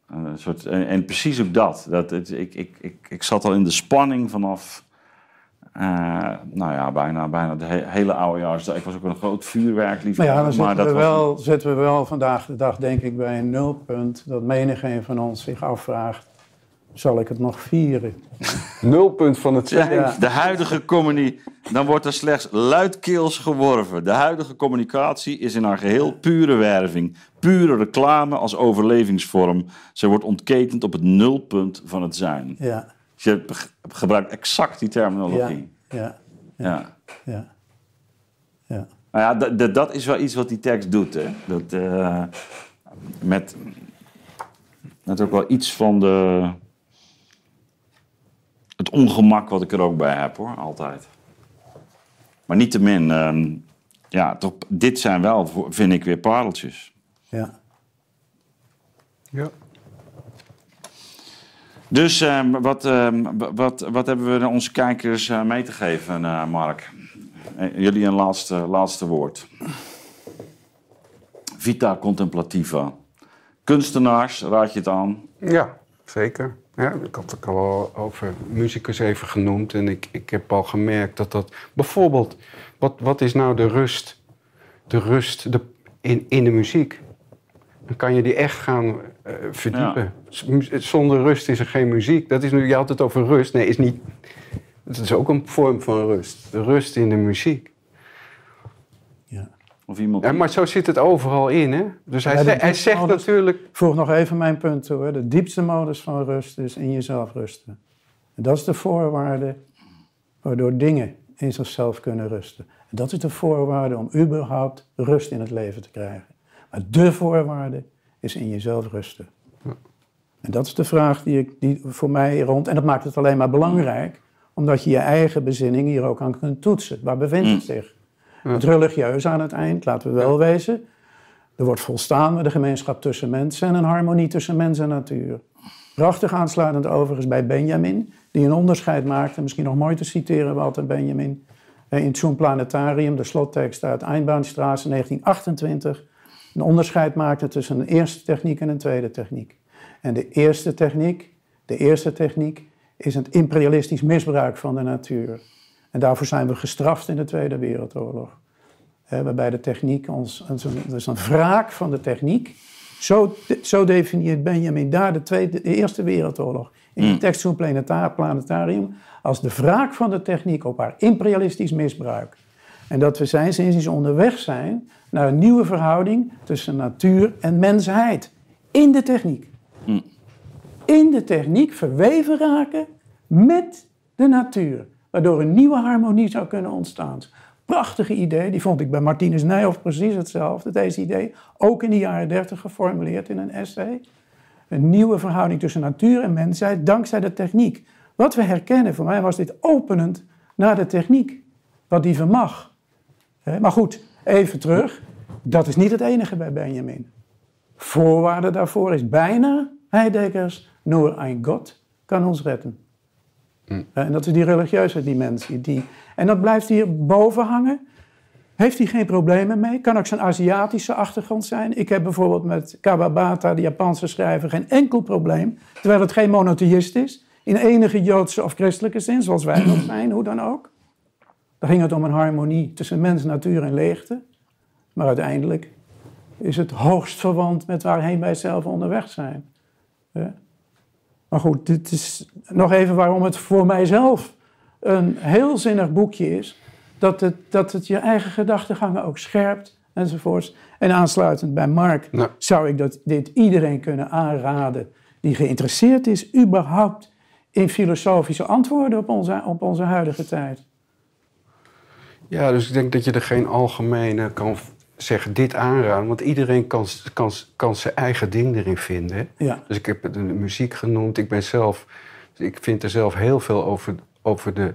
Een soort, en, en precies ook dat. dat het, ik, ik, ik, ik zat al in de spanning vanaf. Uh, nou ja, bijna, bijna de he hele oudejaars. Ik was ook een groot vuurwerkliefhebber. Maar ja, dan zitten, we wel, zitten we wel vandaag de dag, denk ik, bij een nulpunt. Dat menigeen van ons zich afvraagt zal ik het nog vieren. Nulpunt van het zijn. De huidige communicatie, dan wordt er slechts luidkeels geworven. De huidige communicatie is in haar geheel pure werving, pure reclame als overlevingsvorm. Ze wordt ontketend op het nulpunt van het zijn. Ja. Dus je gebruikt exact die terminologie. Ja. Ja. Ja. ja. Nou ja, dat is wel iets wat die tekst doet. Hè? Dat, uh, met, met ook wel iets van de het ongemak wat ik er ook bij heb hoor, altijd. Maar niettemin, uh, ja, toch, dit zijn wel, vind ik, weer pareltjes. Ja. Ja. Dus uh, wat, uh, wat, wat hebben we onze kijkers uh, mee te geven, uh, Mark? jullie een laatste, laatste woord. Vita contemplativa. Kunstenaars, raad je het aan? Ja, zeker. Ja, ik had het al over muzikus even genoemd. En ik, ik heb al gemerkt dat dat... Bijvoorbeeld, wat, wat is nou de rust? De rust de, in, in de muziek. Dan kan je die echt gaan uh, verdiepen. Zonder rust is er geen muziek. Dat is nu, je had het over rust. Nee, is niet... Dat is ook een vorm van rust. De rust in de muziek. Of iemand... Ja, maar zo zit het overal in, hè? Dus hij, ja, hij zegt natuurlijk... Ik vroeg nog even mijn punt, hoor. De diepste modus van rust is in jezelf rusten. En dat is de voorwaarde waardoor dingen in zichzelf kunnen rusten. En dat is de voorwaarde om überhaupt rust in het leven te krijgen. Maar de voorwaarde is in jezelf rusten. Ja. En dat is de vraag die, ik, die voor mij rond... En dat maakt het alleen maar belangrijk... omdat je je eigen bezinning hier ook aan kunt toetsen. Waar bevindt het mm. zich? Het religieus aan het eind, laten we wel wezen. Er wordt volstaan met de gemeenschap tussen mensen en een harmonie tussen mens en natuur. Prachtig aansluitend overigens bij Benjamin, die een onderscheid maakte, misschien nog mooi te citeren, Walter Benjamin. in Zoom Planetarium, de slottekst uit Einbahnstraße 1928, een onderscheid maakte tussen een eerste techniek en een tweede techniek. En de eerste techniek, de eerste techniek is het imperialistisch misbruik van de natuur. En daarvoor zijn we gestraft in de Tweede Wereldoorlog. waarbij de techniek ons, dus een wraak van de techniek, zo, zo definieert Benjamin daar de, tweede, de Eerste Wereldoorlog in de hmm. tekst van Planetarium als de wraak van de techniek op haar imperialistisch misbruik. En dat we zijn sinds onderweg zijn naar een nieuwe verhouding tussen natuur en mensheid. In de techniek. Hmm. In de techniek verweven raken met de natuur. Waardoor een nieuwe harmonie zou kunnen ontstaan. Prachtige idee, die vond ik bij Martinus Nijhoff precies hetzelfde. Deze idee, ook in de jaren dertig geformuleerd in een essay. Een nieuwe verhouding tussen natuur en mensheid dankzij de techniek. Wat we herkennen, voor mij was dit openend naar de techniek. Wat die vermag. Maar goed, even terug. Dat is niet het enige bij Benjamin. Voorwaarde daarvoor is bijna, Heideggers, nur ein Gott kan ons redden. Hm. En dat is die religieuze dimensie. Die, en dat blijft hier boven hangen. Heeft hij geen problemen mee? Kan ook zijn Aziatische achtergrond zijn. Ik heb bijvoorbeeld met Kawabata, de Japanse schrijver, geen enkel probleem. Terwijl het geen monotheïst is. In enige Joodse of christelijke zin, zoals wij dat zijn, hoe dan ook. Dan ging het om een harmonie tussen mens, natuur en leegte. Maar uiteindelijk is het hoogst verwant met waarheen wij zelf onderweg zijn. Maar goed, dit is nog even waarom het voor mijzelf een heel zinnig boekje is. Dat het, dat het je eigen gedachtegangen ook scherpt enzovoorts. En aansluitend bij Mark zou ik dat, dit iedereen kunnen aanraden die geïnteresseerd is überhaupt in filosofische antwoorden op onze, op onze huidige tijd. Ja, dus ik denk dat je er geen algemene kan zeggen dit aanraden. Want iedereen kan, kan, kan zijn eigen ding erin vinden. Ja. Dus ik heb de muziek genoemd. Ik ben zelf, ik vind er zelf heel veel over, over de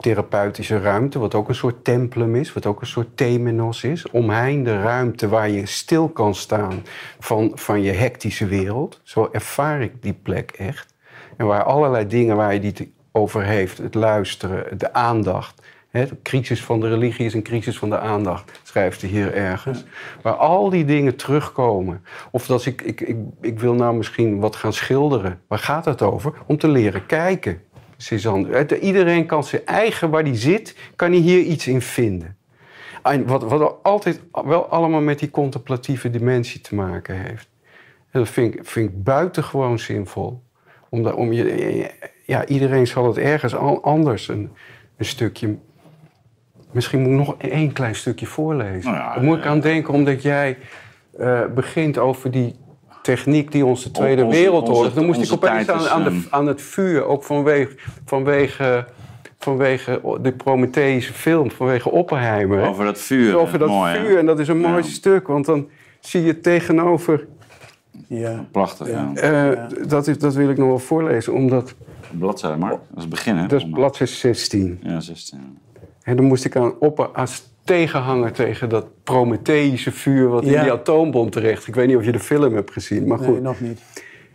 therapeutische ruimte, wat ook een soort templum is, wat ook een soort temenos is. Omheen de ruimte waar je stil kan staan van, van je hectische wereld. Zo ervaar ik die plek echt. En waar allerlei dingen waar je die over heeft, het luisteren, de aandacht, de crisis van de religie is een crisis van de aandacht, schrijft hij hier ergens. Waar al die dingen terugkomen. Of dat ik, ik, ik, ik wil nou misschien wat gaan schilderen. Waar gaat het over? Om te leren kijken. Iedereen kan zijn eigen, waar die zit, kan hij hier iets in vinden. En wat, wat altijd wel allemaal met die contemplatieve dimensie te maken heeft. dat vind ik, vind buitengewoon zinvol. Omdat, om je, ja, iedereen zal het ergens anders een, een stukje Misschien moet ik nog één klein stukje voorlezen. Nou Daar moet ik aan denken, omdat jij uh, begint over die techniek die ons de Tweede Wereldoorlog... Dan moest ik opeens aan, aan, de, ehm, aan, het vuur, ook vanwege, vanwege, vanwege de Prometheïsche film, vanwege Oppenheimer. Over dat vuur. Over dat vuur, en dat is een mooi stuk, want dan zie je tegenover... Ja. Prachtig, ja. Uh, dat, is, dat wil ik nog wel voorlezen, omdat... Bladzijde, maar dat is het begin, hè? Dat is bladzijde 16. Ja, 16. En dan moest ik aan op als tegenhanger tegen dat Prometheïsche vuur wat in die atoombom terecht. Ik weet niet of je de film hebt gezien, maar goed. Nee, nog niet.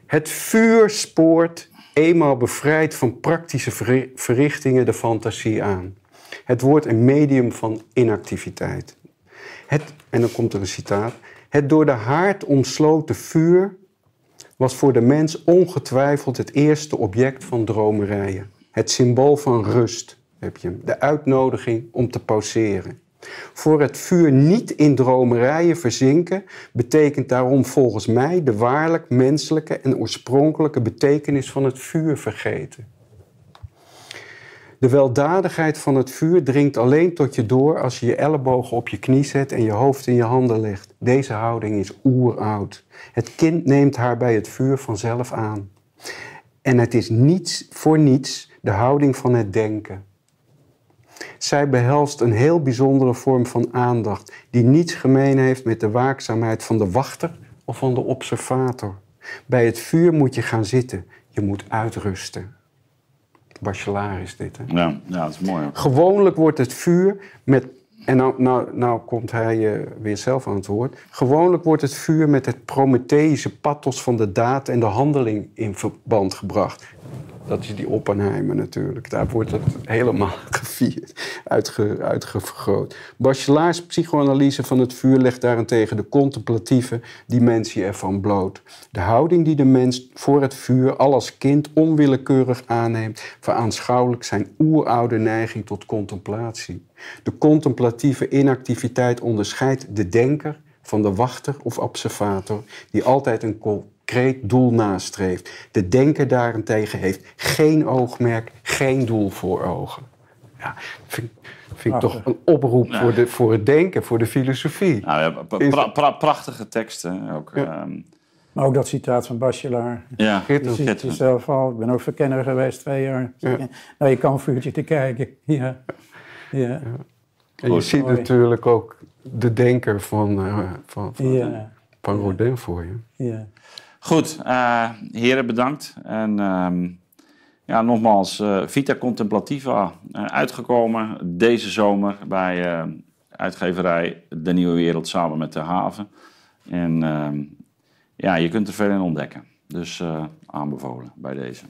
Het vuur spoort, eenmaal bevrijd van praktische verrichtingen, de fantasie aan. Het wordt een medium van inactiviteit. Het, en dan komt er een citaat. Het door de haard omsloten vuur was voor de mens ongetwijfeld het eerste object van dromerijen. Het symbool van rust, heb je De uitnodiging om te pauzeren. Voor het vuur niet in dromerijen verzinken betekent daarom volgens mij de waarlijk menselijke en oorspronkelijke betekenis van het vuur vergeten. De weldadigheid van het vuur dringt alleen tot je door als je je ellebogen op je knie zet en je hoofd in je handen legt. Deze houding is oeroud. Het kind neemt haar bij het vuur vanzelf aan. En het is niets voor niets de houding van het denken. Zij behelst een heel bijzondere vorm van aandacht, die niets gemeen heeft met de waakzaamheid van de wachter of van de observator. Bij het vuur moet je gaan zitten, je moet uitrusten. Bachelard is dit, hè? Ja, ja dat is mooi. Gewoonlijk wordt het vuur met en nou, nou, nou komt hij uh, weer zelf aan het woord. Gewoonlijk wordt het vuur met het Prometheïsche pathos van de daad en de handeling in verband gebracht. Dat is die Oppenheimer natuurlijk. Daar wordt het helemaal gevierd. uitge, uitgevergroot. Bachelars psychoanalyse van het vuur legt daarentegen de contemplatieve dimensie ervan bloot. De houding die de mens voor het vuur al als kind onwillekeurig aanneemt, veraanschouwelijk zijn oeroude neiging tot contemplatie. De contemplatieve inactiviteit onderscheidt de denker van de wachter of observator, die altijd een concreet doel nastreeft. De denker daarentegen heeft geen oogmerk, geen doel voor ogen. Ja, vind, vind ik toch een oproep voor, de, voor het denken, voor de filosofie. Nou, ja, prachtige teksten ook. Ehm. Maar ook dat citaat van Bachelard. Ja, je ziet jezelf al. Ik ben ook verkenner geweest twee jaar. Ja. Nou, je kan een vuurtje te kijken. Ja. ja. En je ziet natuurlijk ook de denker van, uh, van, van, ja. van Rodin voor je. Ja. Goed, uh, heren bedankt. En uh, ja, nogmaals, uh, Vita Contemplativa uitgekomen deze zomer bij uitgeverij De Nieuwe Wereld samen met De Haven. En ehm, ja, je kunt er veel in ontdekken. Dus aanbevolen bij deze.